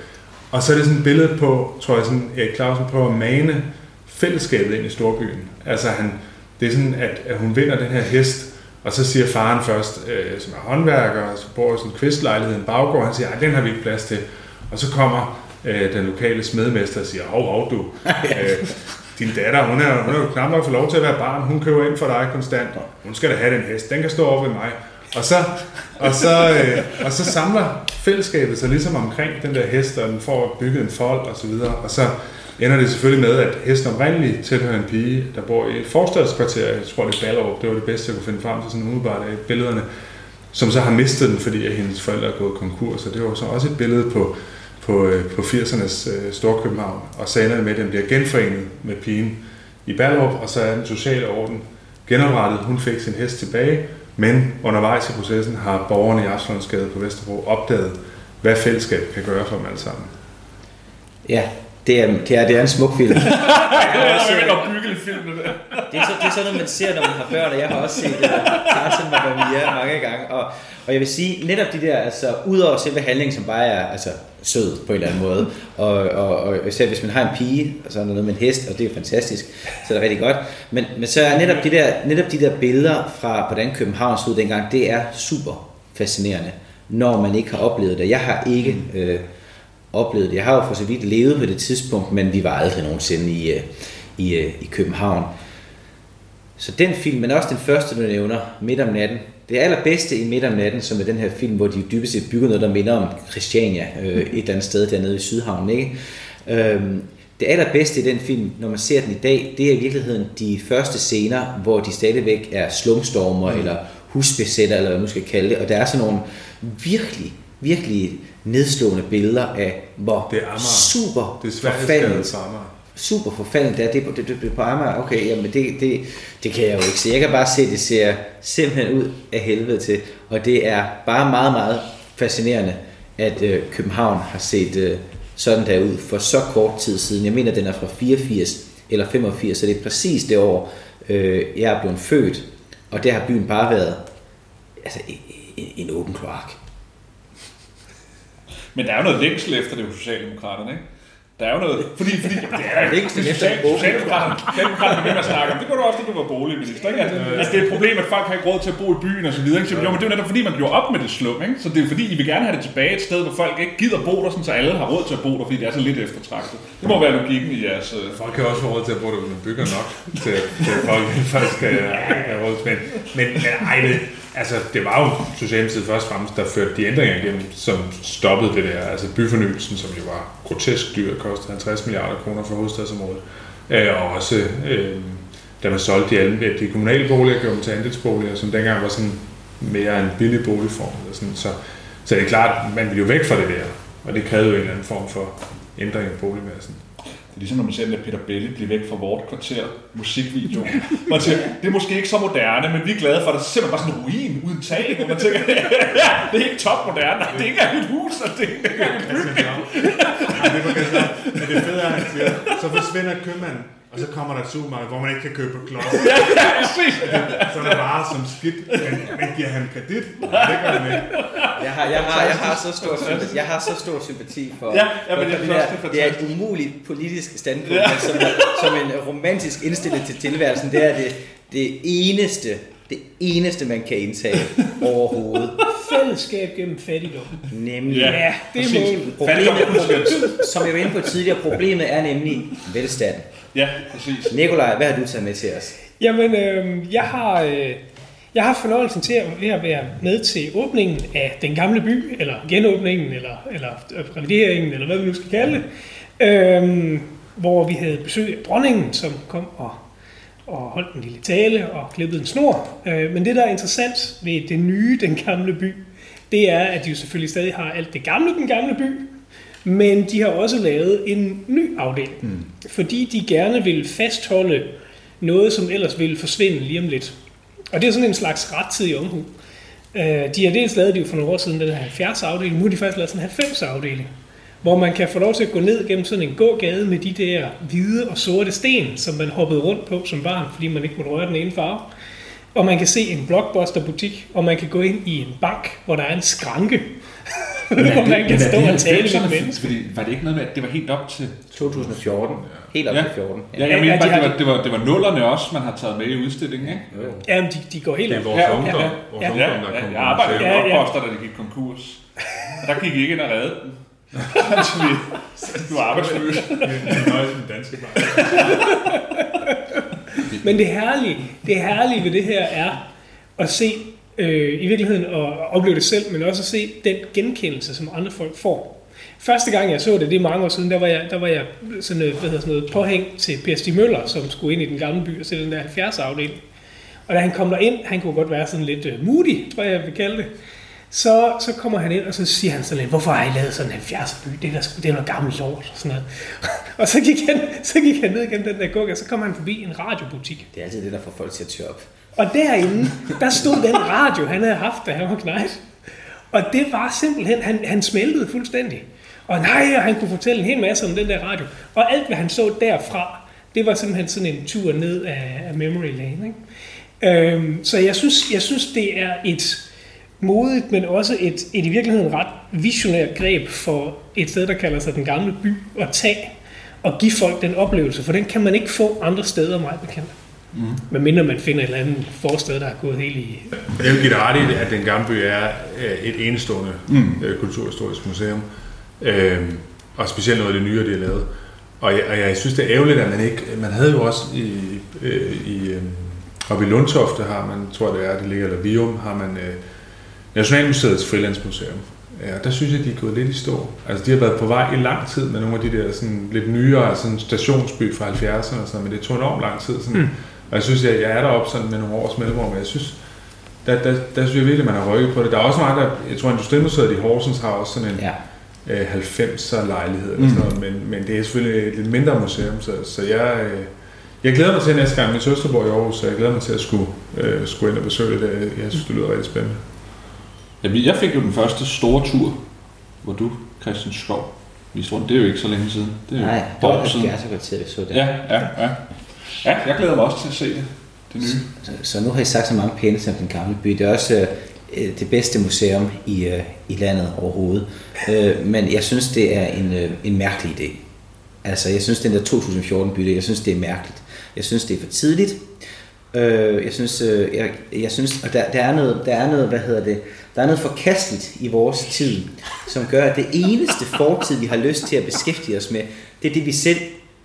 og så er det sådan et billede på, tror jeg, sådan Erik Clausen prøver at mane fællesskabet ind i storbyen. Altså han, det er sådan, at, at hun vinder den her hest, og så siger faren først, øh, som er håndværker, og så bor i sådan en kvistlejlighed en baggård, han siger, at den har vi ikke plads til. Og så kommer øh, den lokale smedmester og siger, hov, hov du, øh, din datter, hun er, hun er jo knap nok for lov til at være barn, hun køber ind for dig konstant, hun skal da have den hest, den kan stå over ved mig. Og så, og så, øh, og så samler fællesskabet sig ligesom omkring den der hest, og den får bygget en fold og så videre. Og så ender det selvfølgelig med, at hesten oprindeligt tilhører en pige, der bor i et forstadskvarter, jeg tror det er Ballerup, det var det bedste, jeg kunne finde frem til sådan umiddelbart af billederne, som så har mistet den, fordi at hendes forældre er gået konkurs, og det var så også et billede på, på, øh, på 80'ernes øh, Storkøbenhavn, og så ender det med, at den bliver genforenet med pigen i Ballerup, og så er den sociale orden genoprettet. Hun fik sin hest tilbage, men undervejs i processen har borgerne i Absalonsgade på Vesterbro opdaget, hvad fællesskab kan gøre for dem alle sammen. Ja, det er, det er, det er en smuk film. jeg er ved at bygge en film med det. Det er, så, det er sådan noget, man ser, når man har børn, og jeg har også set uh, Tarzan Mamma Mia mange gange. Og, og jeg vil sige, netop de der, altså udover selve handlingen, som bare er altså, sød på en eller anden måde, og, og, og især hvis man har en pige, og så er der noget med en hest, og det er fantastisk, så er det rigtig godt. Men, men så er netop de, der, netop de der billeder fra, hvordan København så ud dengang, det er super fascinerende, når man ikke har oplevet det. Jeg har ikke øh, oplevet det. Jeg har jo for så vidt levet på det tidspunkt, men vi var aldrig nogensinde i, øh, i, øh, i København. Så den film, men også den første, du nævner, Midt om natten. Det allerbedste i Midt om natten, som er den her film, hvor de dybest set bygger noget, der minder om Christiania, øh, et eller andet sted dernede i Sydhavnen. Ikke? Øhm, det allerbedste i den film, når man ser den i dag, det er i virkeligheden de første scener, hvor de stadigvæk er slumstormer, mm. eller husbesætter, eller hvad man skal kalde det, og der er sådan nogle virkelig, virkelig nedslående billeder af, hvor Det er Amager. super Det er Sveriges forfaldent for Amager super forfaldent det er. Det på, det, det, det på Amager. Okay, jamen det, det, det kan jeg jo ikke se. Jeg kan bare se, at det ser simpelthen ud af helvede til. Og det er bare meget, meget fascinerende, at øh, København har set øh, sådan der ud for så kort tid siden. Jeg mener, den er fra 84 eller 85, så det er præcis det år, øh, jeg er blevet født. Og der har byen bare været altså, en, en, en åben kloak. Men der er jo noget længsel efter det hos Socialdemokraterne, ikke? Der er jo noget... Fordi, fordi det er Længsel det åben Socialdemokraterne er ved med at snakke om. Det går du også, da du var boligminister, ikke? Altså, altså, det er et problem, at folk har ikke råd til at bo i byen og så videre. Ikke? Så, jo, men det er jo netop fordi, man gjorde op med det slum, ikke? Så det er fordi, I vil gerne have det tilbage et sted, hvor folk ikke gider bo der, sådan, så alle har råd til at bo der, fordi det er så lidt eftertragtet. Det må være logikken i jeres... øh, Folk kan også få råd til at bo der, hvis man bygger nok til, til at folk faktisk skal have råd. Men, men, men ej, altså, det var jo Socialdemokratiet først og fremmest, der førte de ændringer igennem, som stoppede det der. Altså byfornyelsen, som jo var grotesk dyr, kostede 50 milliarder kroner for hovedstadsområdet. Øh, og også, øh, da man solgte de, alle, de kommunale boliger, gjorde dem til andelsboliger, som dengang var sådan mere en billig boligform. Eller sådan. Så, så det er klart, man ville jo væk fra det der, og det krævede jo en eller anden form for ændring af boligmassen. Det er ligesom, når man ser Peter Belli blive væk fra vort kvarter musikvideo. Man tænker, det er måske ikke så moderne, men vi er glade for, at der simpelthen bare sådan en ruin uden tag, hvor man tænker, ja, det er ikke top moderne, nej, det er ikke engang et hus, og det er ikke engang et bygning. Det fede er, at han siger, så forsvinder købmanden, og så kommer der et supermarked, hvor man ikke kan købe på klods. Ja, ja, præcis. Så er der varer som skidt, men, men giver han kredit? Det gør han ikke. Jeg har, jeg har, jeg har, så, stor sympati, jeg har så stor sympati for, Ja, ja, men for jeg det, der, det er det er et umuligt politisk standpunkt, ja. som, som en romantisk indstilling til tilværelsen. Det er det, det eneste, det eneste, man kan indtage overhovedet. Fællesskab gennem fattigdom. Nemlig. Ja, Ja, det er målet. Problemet, som jeg var inde på tidligere, problemet er nemlig velstand. Ja, præcis. Nikolaj, hvad har du taget med til os? Jamen, øh, jeg har... Øh, jeg har haft fornøjelsen til at ved at være med til åbningen af den gamle by, eller genåbningen, eller, eller revideringen, eller hvad vi nu skal kalde det, øh, hvor vi havde besøg af dronningen, som kom og, og holdt en lille tale og klippede en snor. Øh, men det, der er interessant ved det nye, den gamle by, det er, at de jo selvfølgelig stadig har alt det gamle, den gamle by, men de har også lavet en ny afdeling, mm. fordi de gerne vil fastholde noget, som ellers ville forsvinde lige om lidt. Og det er sådan en slags rettidig omhu. Øh, De har dels lavet det jo for nogle år siden, den her 70 afdeling, nu har de faktisk lavet sådan en 90 afdeling, hvor man kan få lov til at gå ned gennem sådan en gågade med de der hvide og sorte sten, som man hoppede rundt på som barn, fordi man ikke måtte røre den ene farve. Og man kan se en blockbuster-butik, og man kan gå ind i en bank, hvor der er en skranke, hvor man kan stå og tale med mennesker. Fordi, var det ikke noget med, at det var helt op til... 2014. Helt op Ja. til 14. Ja, jeg Ja, mener ja, de bare, har det var, det, var, det var nullerne også, man har taget med i udstillingen, ikke? Jamen, de, de går helt Det er op. vores Ja, ja, ungdom, ja. vores Ja. ungdom, Ja, der ja, kom jeg arbejdede Ja, ja. Da det gik konkurs. Og der gik I ikke ind og redde den. Du er arbejdsløs. Nøjes med danske. Men det herlige, det herlige ved det her er at se, øh, i virkeligheden at opleve det selv, men også at se den genkendelse, som andre folk får. Første gang jeg så det, det er mange år siden, der var jeg, der var jeg sådan, noget, hvad hedder sådan noget, påhæng til Per Stig Møller, som skulle ind i den gamle by og se den der 70 afdeling. Og da han kom ind, han kunne godt være sådan lidt uh, moody, tror jeg, jeg vil kalde det. Så, så kommer han ind, og så siger han sådan lidt, hvorfor har I lavet sådan en 70 by? Det er, der, det er noget gammelt lort. Og, sådan noget og så gik, han, så gik han ned gennem den der guk, og så kom han forbi en radiobutik. Det er altid det, der får folk til at tørre op. Og derinde, der stod den radio, han havde haft, da han var knejt. Og det var simpelthen, han, han smeltede fuldstændig. Og nej, og han kunne fortælle en hel masse om den der radio. Og alt, hvad han så derfra, det var simpelthen sådan en tur ned af, af memory lane. Ikke? Øhm, så jeg synes, jeg synes, det er et modigt, men også et, et i virkeligheden ret visionært greb for et sted, der kalder sig den gamle by, at tage og give folk den oplevelse, for den kan man ikke få andre steder, meget bekendt. Mm. Medmindre man finder et eller andet forsted, der er gået helt i... Jeg vil give dig ret i, at den gamle by er øh, et enestående mm. kulturhistorisk museum. Øhm, og specielt noget af det nye, de har lavet. Og jeg, og jeg synes, det er ærgerligt, at man ikke... Man havde jo også i, øh, i øh, oppe i Lundtofte har man, tror jeg det er, det ligger, eller Vium, har man øh, Nationalmuseets Frilandsmuseum. Ja, der synes jeg, de er gået lidt i stå. Altså, de har været på vej i lang tid med nogle af de der sådan, lidt nyere sådan stationsby fra 70'erne og sådan noget, men det tog enormt lang tid. Sådan. Mm. Og jeg synes, jeg, jeg er deroppe sådan med nogle års mellemrum, men jeg synes, der, der, der synes jeg virkelig, man har rykket på det. Der er også mange, der, jeg tror, Industrimuseet i Horsens har også sådan en Ja. øh, 90'er lejlighed eller sådan noget, men, men det er selvfølgelig et lidt mindre museum, så, så jeg, øh, jeg glæder mig til næste gang, min søster bor i Aarhus, så jeg glæder mig til at skulle, øh, skulle ind og besøge det. Jeg synes, det lyder rigtig spændende. Jamen, jeg fik jo den første store tur, hvor du, Christian Skov, viste rundt. Det er jo ikke så længe siden. Det er jo Nej, et det år siden. 70 kvarter, vi så det. Ja, ja, ja. Ja, jeg glæder mig også til at se det. Det nye. Så, så nu har I sagt så mange pæne til den gamle by. Det er også øh, det bedste museum i, øh, i landet overhovedet. Øh, men jeg synes, det er en, øh, en mærkelig idé. Altså, jeg synes, den der 2014 bytte, jeg synes, det er mærkeligt. Jeg synes, det er for tidligt. Øh, jeg synes, øh, jeg, jeg synes, og der, der, er noget, der er noget, hvad hedder det, der er noget forkasteligt i vores tid, som gør, at det eneste fortid, vi har lyst til at beskæftige os med, det er det, vi selv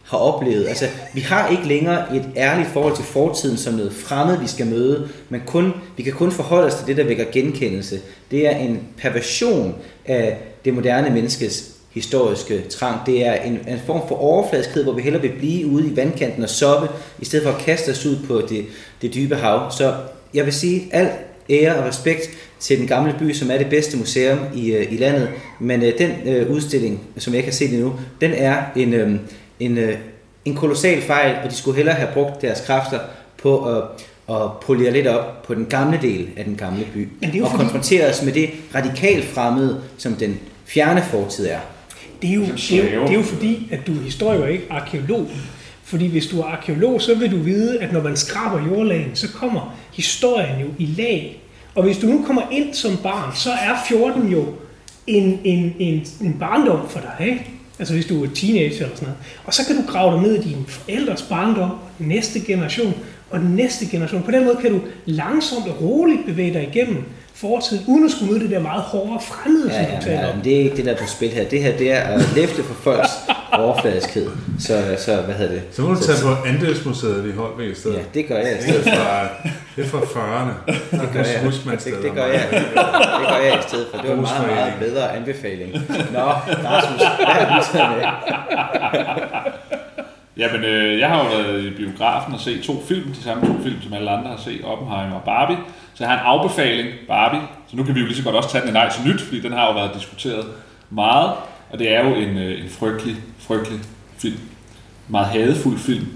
har oplevet. Altså, vi har ikke længere et ærligt forhold til fortiden som noget fremmed, vi skal møde, men kun, vi kan kun forholde os til det, der vækker genkendelse. Det er en perversion af det moderne menneskes historiske trang. Det er en, en form for overfladiskhed, hvor vi hellere vil blive ude i vandkanten og soppe, i stedet for at kaste os ud på det, det dybe hav. Så jeg vil sige, alt ære og respekt til den gamle by, som er det bedste museum i, øh, i landet. Men øh, den øh, udstilling, som jeg ikke har set endnu, den er en, øh, en, øh, en kolossal fejl, og de skulle hellere have brugt deres kræfter på at, at polere lidt op på den gamle del af den gamle by. Men det er jo og fordi- konfrontere os med det radikalt fremmede, som den fjerne fortid er. Det er, jo, det, er jo, det er jo fordi, at du er historiker og ikke arkeolog. Fordi hvis du er arkeolog, så vil du vide, at når man skraber jordlagen, så kommer historien jo i lag. Og hvis du nu kommer ind som barn, så er 14 jo en, en, en, en barndom for dig. Ikke? Altså hvis du er teenager eller sådan noget. Og så kan du grave dig ned i dine forældres barndom, næste generation og den næste generation. På den måde kan du langsomt og roligt bevæge dig igennem fortiden, uden at skulle møde det der meget hårde fremmede, Ja, som du taler ja, om. men det er ikke det, der er på spil her. Det her, det er at læfte for folks overfladiskhed. Så, så hvad hedder det? Så må du tage på Andelsmuseet i Holbæk i stedet. Ja, det gør jeg i Det er stedet for. fra, det er fra 40'erne. Det gør jeg, det, det gør jeg, det gør jeg i stedet for. Det var en meget, meget bedre anbefaling. Nå, Rasmus, hvad har du taget med? Jamen, øh, jeg har jo været i biografen og set to film, de samme to film, som alle andre har set, Oppenheimer og Barbie. Så jeg har en afbefaling, Barbie. Så nu kan vi jo lige så godt også tage den nej til nyt, fordi den har jo været diskuteret meget. Og det er jo en, øh, en frygtelig, frygtelig film. Meget hadefuld film.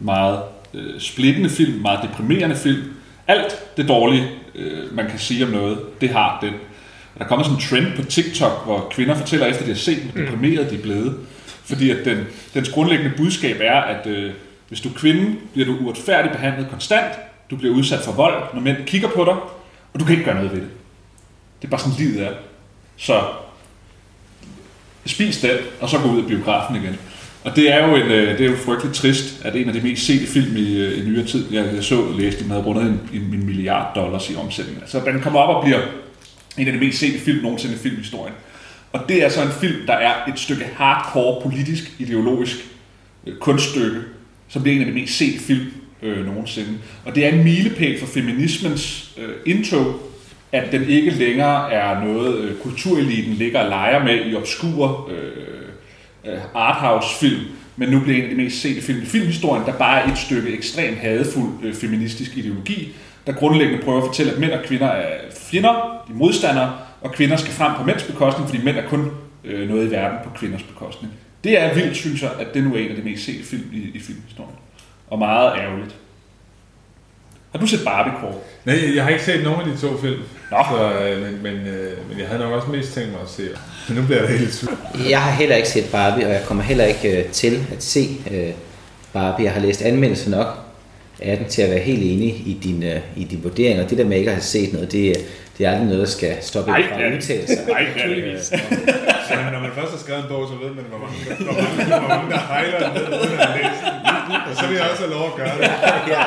Meget øh, splittende film. Meget deprimerende film. Alt det dårlige, øh, man kan sige om noget, det har den. Der er kommet sådan en trend på TikTok, hvor kvinder fortæller efter, de har set, hvor deprimeret de er blevet. Fordi at den, dens grundlæggende budskab er, at øh, hvis du er kvinde, bliver du uretfærdigt behandlet konstant. Du bliver udsat for vold, når mænd kigger på dig, og du kan ikke gøre noget ved det. Det er bare sådan, livet er. Så spis den, og så gå ud af biografen igen. Og det er jo, en, øh, det er jo frygteligt trist, at en af de mest sete film i, øh, i nyere tid, jeg, jeg så læste, den havde rundet en, en, en milliard dollars i omsætning. Altså, så den kommer op og bliver en af de mest sete film nogensinde i filmhistorien. Og det er så en film, der er et stykke hardcore politisk, ideologisk øh, kunststykke, som bliver en af de mest sete film øh, nogensinde. Og det er en milepæl for feminismens øh, indtog, at den ikke længere er noget, øh, kultureliten ligger og leger med i obskure øh, øh, arthouse-film, men nu bliver en af de mest sete film i filmhistorien, der bare er et stykke ekstremt hadefuld øh, feministisk ideologi, der grundlæggende prøver at fortælle, at mænd og kvinder er fjender, de er modstandere, og kvinder skal frem på mænds bekostning, fordi mænd er kun øh, noget i verden på kvinders bekostning. Det er vildt, synes jeg, at det nu er en af de mest sete film i, i filmhistorien. Og meget ærgerligt. Har du set Barbie, Kåre? Nej, jeg har ikke set nogen af de to film. Nå. Så, øh, men, men, øh, men jeg havde nok også mest tænkt mig at se. Men nu bliver jeg da helt tvivl. Jeg har heller ikke set Barbie, og jeg kommer heller ikke øh, til at se øh, Barbie. Jeg har læst anmeldelser nok af den til at være helt enig i din, øh, i din vurdering, og det der med ikke at have set noget, det, er- det er aldrig noget, der skal stoppe en fra det er at udtale sig. Nej, det er det ikke. Så når man først har skrevet en bog, så ved man, hvor mange, hvor mange, hvor mange der hejler den ned, uden at den. Og så vil jeg også have lov at gøre det. ja.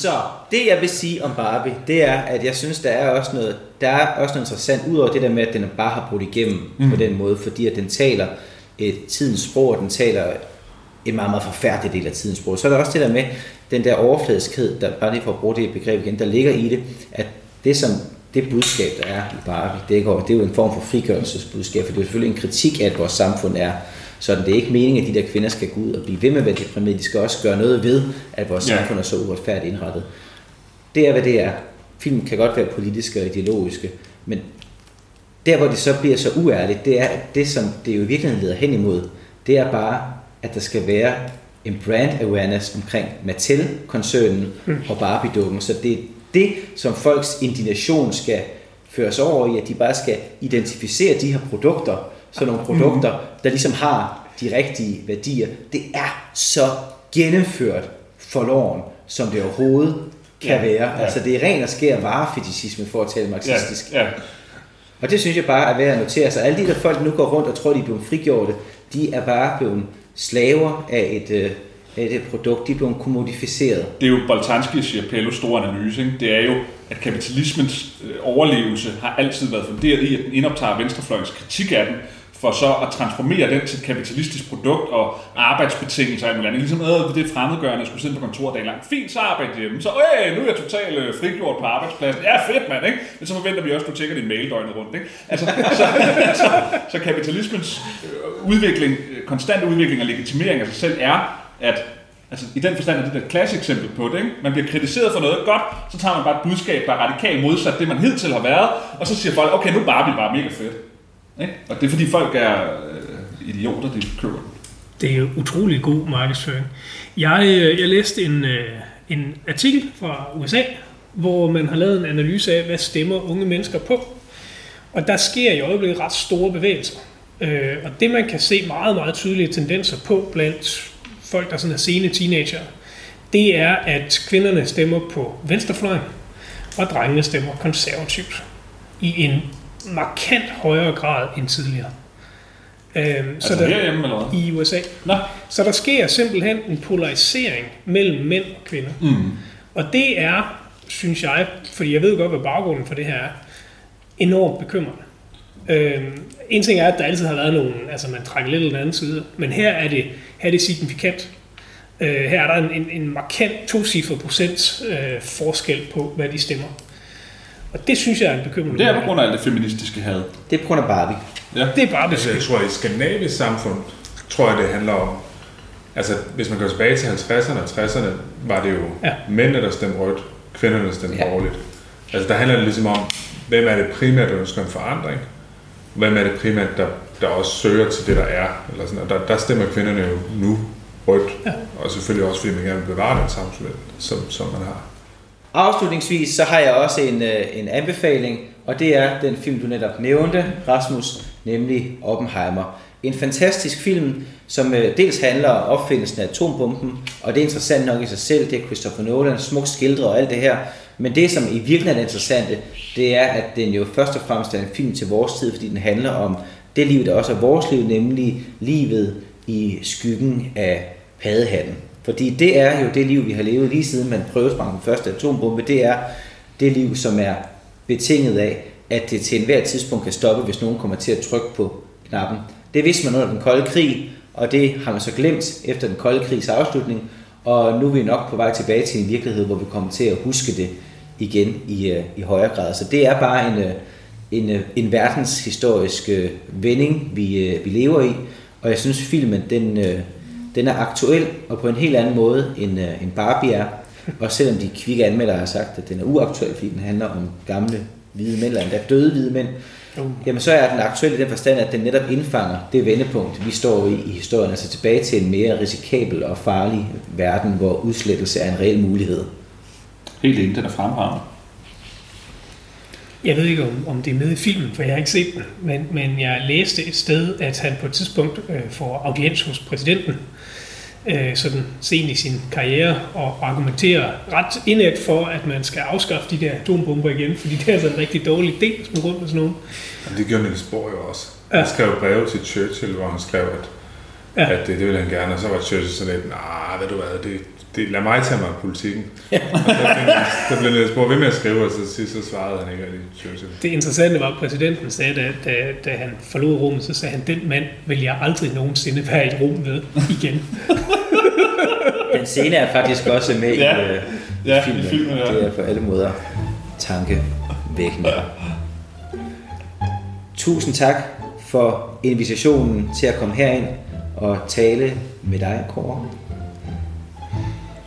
Så det jeg vil sige om Barbie, det er, at jeg synes, der er også noget, der er også noget interessant, udover det der med, at den bare har brudt igennem mm. på den måde, fordi at den taler et tidens sprog, og den taler en meget, meget forfærdelig del af tidens sprog. Så er der også det der med den der overfladiskhed, der bare lige for at bruge det begreb igen, der ligger i det, at det som det budskab, der er i det, går, det er jo en form for frigørelsesbudskab, for det er jo selvfølgelig en kritik af, at vores samfund er sådan. Det er ikke meningen, at de der kvinder skal gå ud og blive ved med at være deprimerede. De skal også gøre noget ved, at vores Ja. samfund er så uretfærdigt indrettet. Det er, hvad det er. Film kan godt være politiske og ideologiske, men der, hvor det så bliver så uærligt, det er, at det, som det jo i virkeligheden leder hen imod, det er bare, at der skal være en brand awareness omkring Mattel-koncernen og Barbie-dukken. Så det er det, som folks indignation skal føres over i, at de bare skal identificere de her produkter, sådan nogle produkter, der ligesom har de rigtige værdier. Det er så gennemført for loven, som det overhovedet kan Ja, være. ja. Altså det er ren og skær varefetisisme for at tale marxistisk. Ja, ja. Og det synes jeg bare er værd at notere sig. Alle de der folk, der nu går rundt og tror, de er blevet frigjorte, de er bare blevet slaver af et, øh, af et produkt. De er blevet kommodificeret. Det er jo Boltanski siger Pellos store analyse. Ikke? Det er jo, at kapitalismens øh, overlevelse har altid været funderet i, at den indoptager venstrefløjens kritik af den, for så at transformere den til et kapitalistisk produkt og arbejdsbetingelser og alt andet. Ligesom øh, det fremmedgørende at skulle sidde på kontoret dagen lang. Fint, så arbejde hjemme. Så øh, nu er jeg totalt øh, frigjort på arbejdspladsen. Ja, fedt mand, ikke? Men så forventer vi også, at du tjekker din mail døgnet rundt, ikke? Altså, så, så, så kapitalismens øh, udvikling, konstante konstant udvikling og legitimering af sig selv er, at Altså, i den forstand er det et klassisk eksempel på det. Ikke? Man bliver kritiseret for noget godt, så tager man bare et budskab, der er radikalt modsat det, man hidtil har været, og så siger folk, okay, nu er Barbie bare mega fedt. Ikke? Og det er fordi folk er øh, idioter, de køber. Det er utrolig god markedsføring. Jeg, øh, jeg læste en, øh, en artikel fra USA, hvor man har lavet en analyse af, hvad stemmer unge mennesker på. Og der sker i øjeblikket ret store bevægelser. Øh, og det man kan se meget, meget tydelige tendenser på blandt folk, der sådan er sene teenager, det er, at kvinderne stemmer på venstrefløjen, og drengene stemmer konservativt. I en markant højere grad end tidligere. Øhm, Altså så der, herhjemme eller hvad? i USA. Nå. Så der sker simpelthen en polarisering mellem mænd og kvinder. Mm. Og det er, synes jeg, fordi jeg ved godt, hvad baggrunden for det her er, enormt bekymrende. Øhm, en ting er, at der altid har været nogen, altså man trækker lidt i den anden side, men her er det, her er det signifikant. Øh, her er der en, en, en markant tocifret procent øh, forskel på, hvad de stemmer. Og det synes jeg er en bekymrende. Det er på grund af alt det feministiske had. Det er på grund af Barbie. Ja. Det er bare Altså, jeg tror, i skandinavisk samfund, tror jeg, det handler om, altså hvis man går tilbage til 50'erne og 60'erne, var det jo Ja. mændene, der stemte rødt, kvinderne, der stemte ja. borgerligt. Altså der handler det ligesom om, hvem er det primært, der ønsker en forandring, hvem er det primært, der, der også søger til det, der er. Eller sådan, og der, der stemmer kvinderne jo nu rødt, Ja. og selvfølgelig også, fordi man gerne vil bevare den samfund, som, som man har. Afslutningsvis så har jeg også en, øh, en anbefaling, og det er den film, du netop nævnte, Rasmus, nemlig Oppenheimer. En fantastisk film, som øh, dels handler om opfindelsen af atombomben, og det er interessant nok i sig selv, det er Christopher Nolan, smukt skildret og alt det her. Men det, som i virkeligheden er det interessante, det er, at den jo først og fremmest er en film til vores tid, fordi den handler om det liv, der også er vores liv, nemlig livet i skyggen af paddehatten. Fordi det er jo det liv, vi har levet lige siden man prøvesprang den første atombombe. Det er det liv, som er betinget af, at det til enhver tidspunkt kan stoppe, hvis nogen kommer til at trykke på knappen. Det vidste man under den kolde krig, og det har man så glemt efter den kolde krigs afslutning. Og nu er vi nok på vej tilbage til en virkelighed, hvor vi kommer til at huske det igen i, øh, i højere grad. Så det er bare en, øh, en, øh, en verdenshistorisk vending, vi, vi lever i. Og jeg synes, filmen den, den er aktuel, og på en helt anden måde, end, end Barbie er. Og selvom de kvikke anmeldere har sagt, at den er uaktuel, fordi den handler om gamle hvide mænd, eller endda døde hvide mænd, jamen så er den aktuel i den forstand, at den netop indfanger det vendepunkt, vi står i i historien, altså tilbage til en mere risikabel og farlig verden, hvor udslettelse er en reel mulighed. Helt enig, den er fremragende. Jeg ved ikke, om, om det er med i filmen, for jeg har ikke set den, men, men jeg læste et sted, at han på et tidspunkt øh, får audiens hos præsidenten, øh, sådan sent i sin karriere, og argumenterer ret indet for, at man skal afskaffe de der atombomber igen, fordi det er altså en rigtig dårlig idé, at smide rundt med sådan nogen. Og det gjorde Niels Bohr jo også. Ja. Han skrev breve til Churchill, hvor han skrev, at, Ja. ja. at det, det ville han gerne, og så var Churchill sådan lidt, nej, ved du hvad, det, det, lad mig tage mig af politikken. Ja. Og så, så blev Niels Bohr ved med at skrive, og så sidst så svarede han ikke rigtig Churchill. Det interessante var, at præsidenten sagde, da, da, da han forlod rummet, så sagde han, den mand vil jeg aldrig nogensinde være i et rum med igen. Den scene er faktisk også med Ja. i, øh, Ja, i filmen. filmen, ja. Det er på alle måder tankevækkende. Tusind tak for invitationen til at komme herind og tale med dig, Kåre.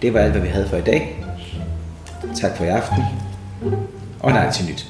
Det var alt, hvad vi havde for i dag. Tak for i aften. Og nej til nyt.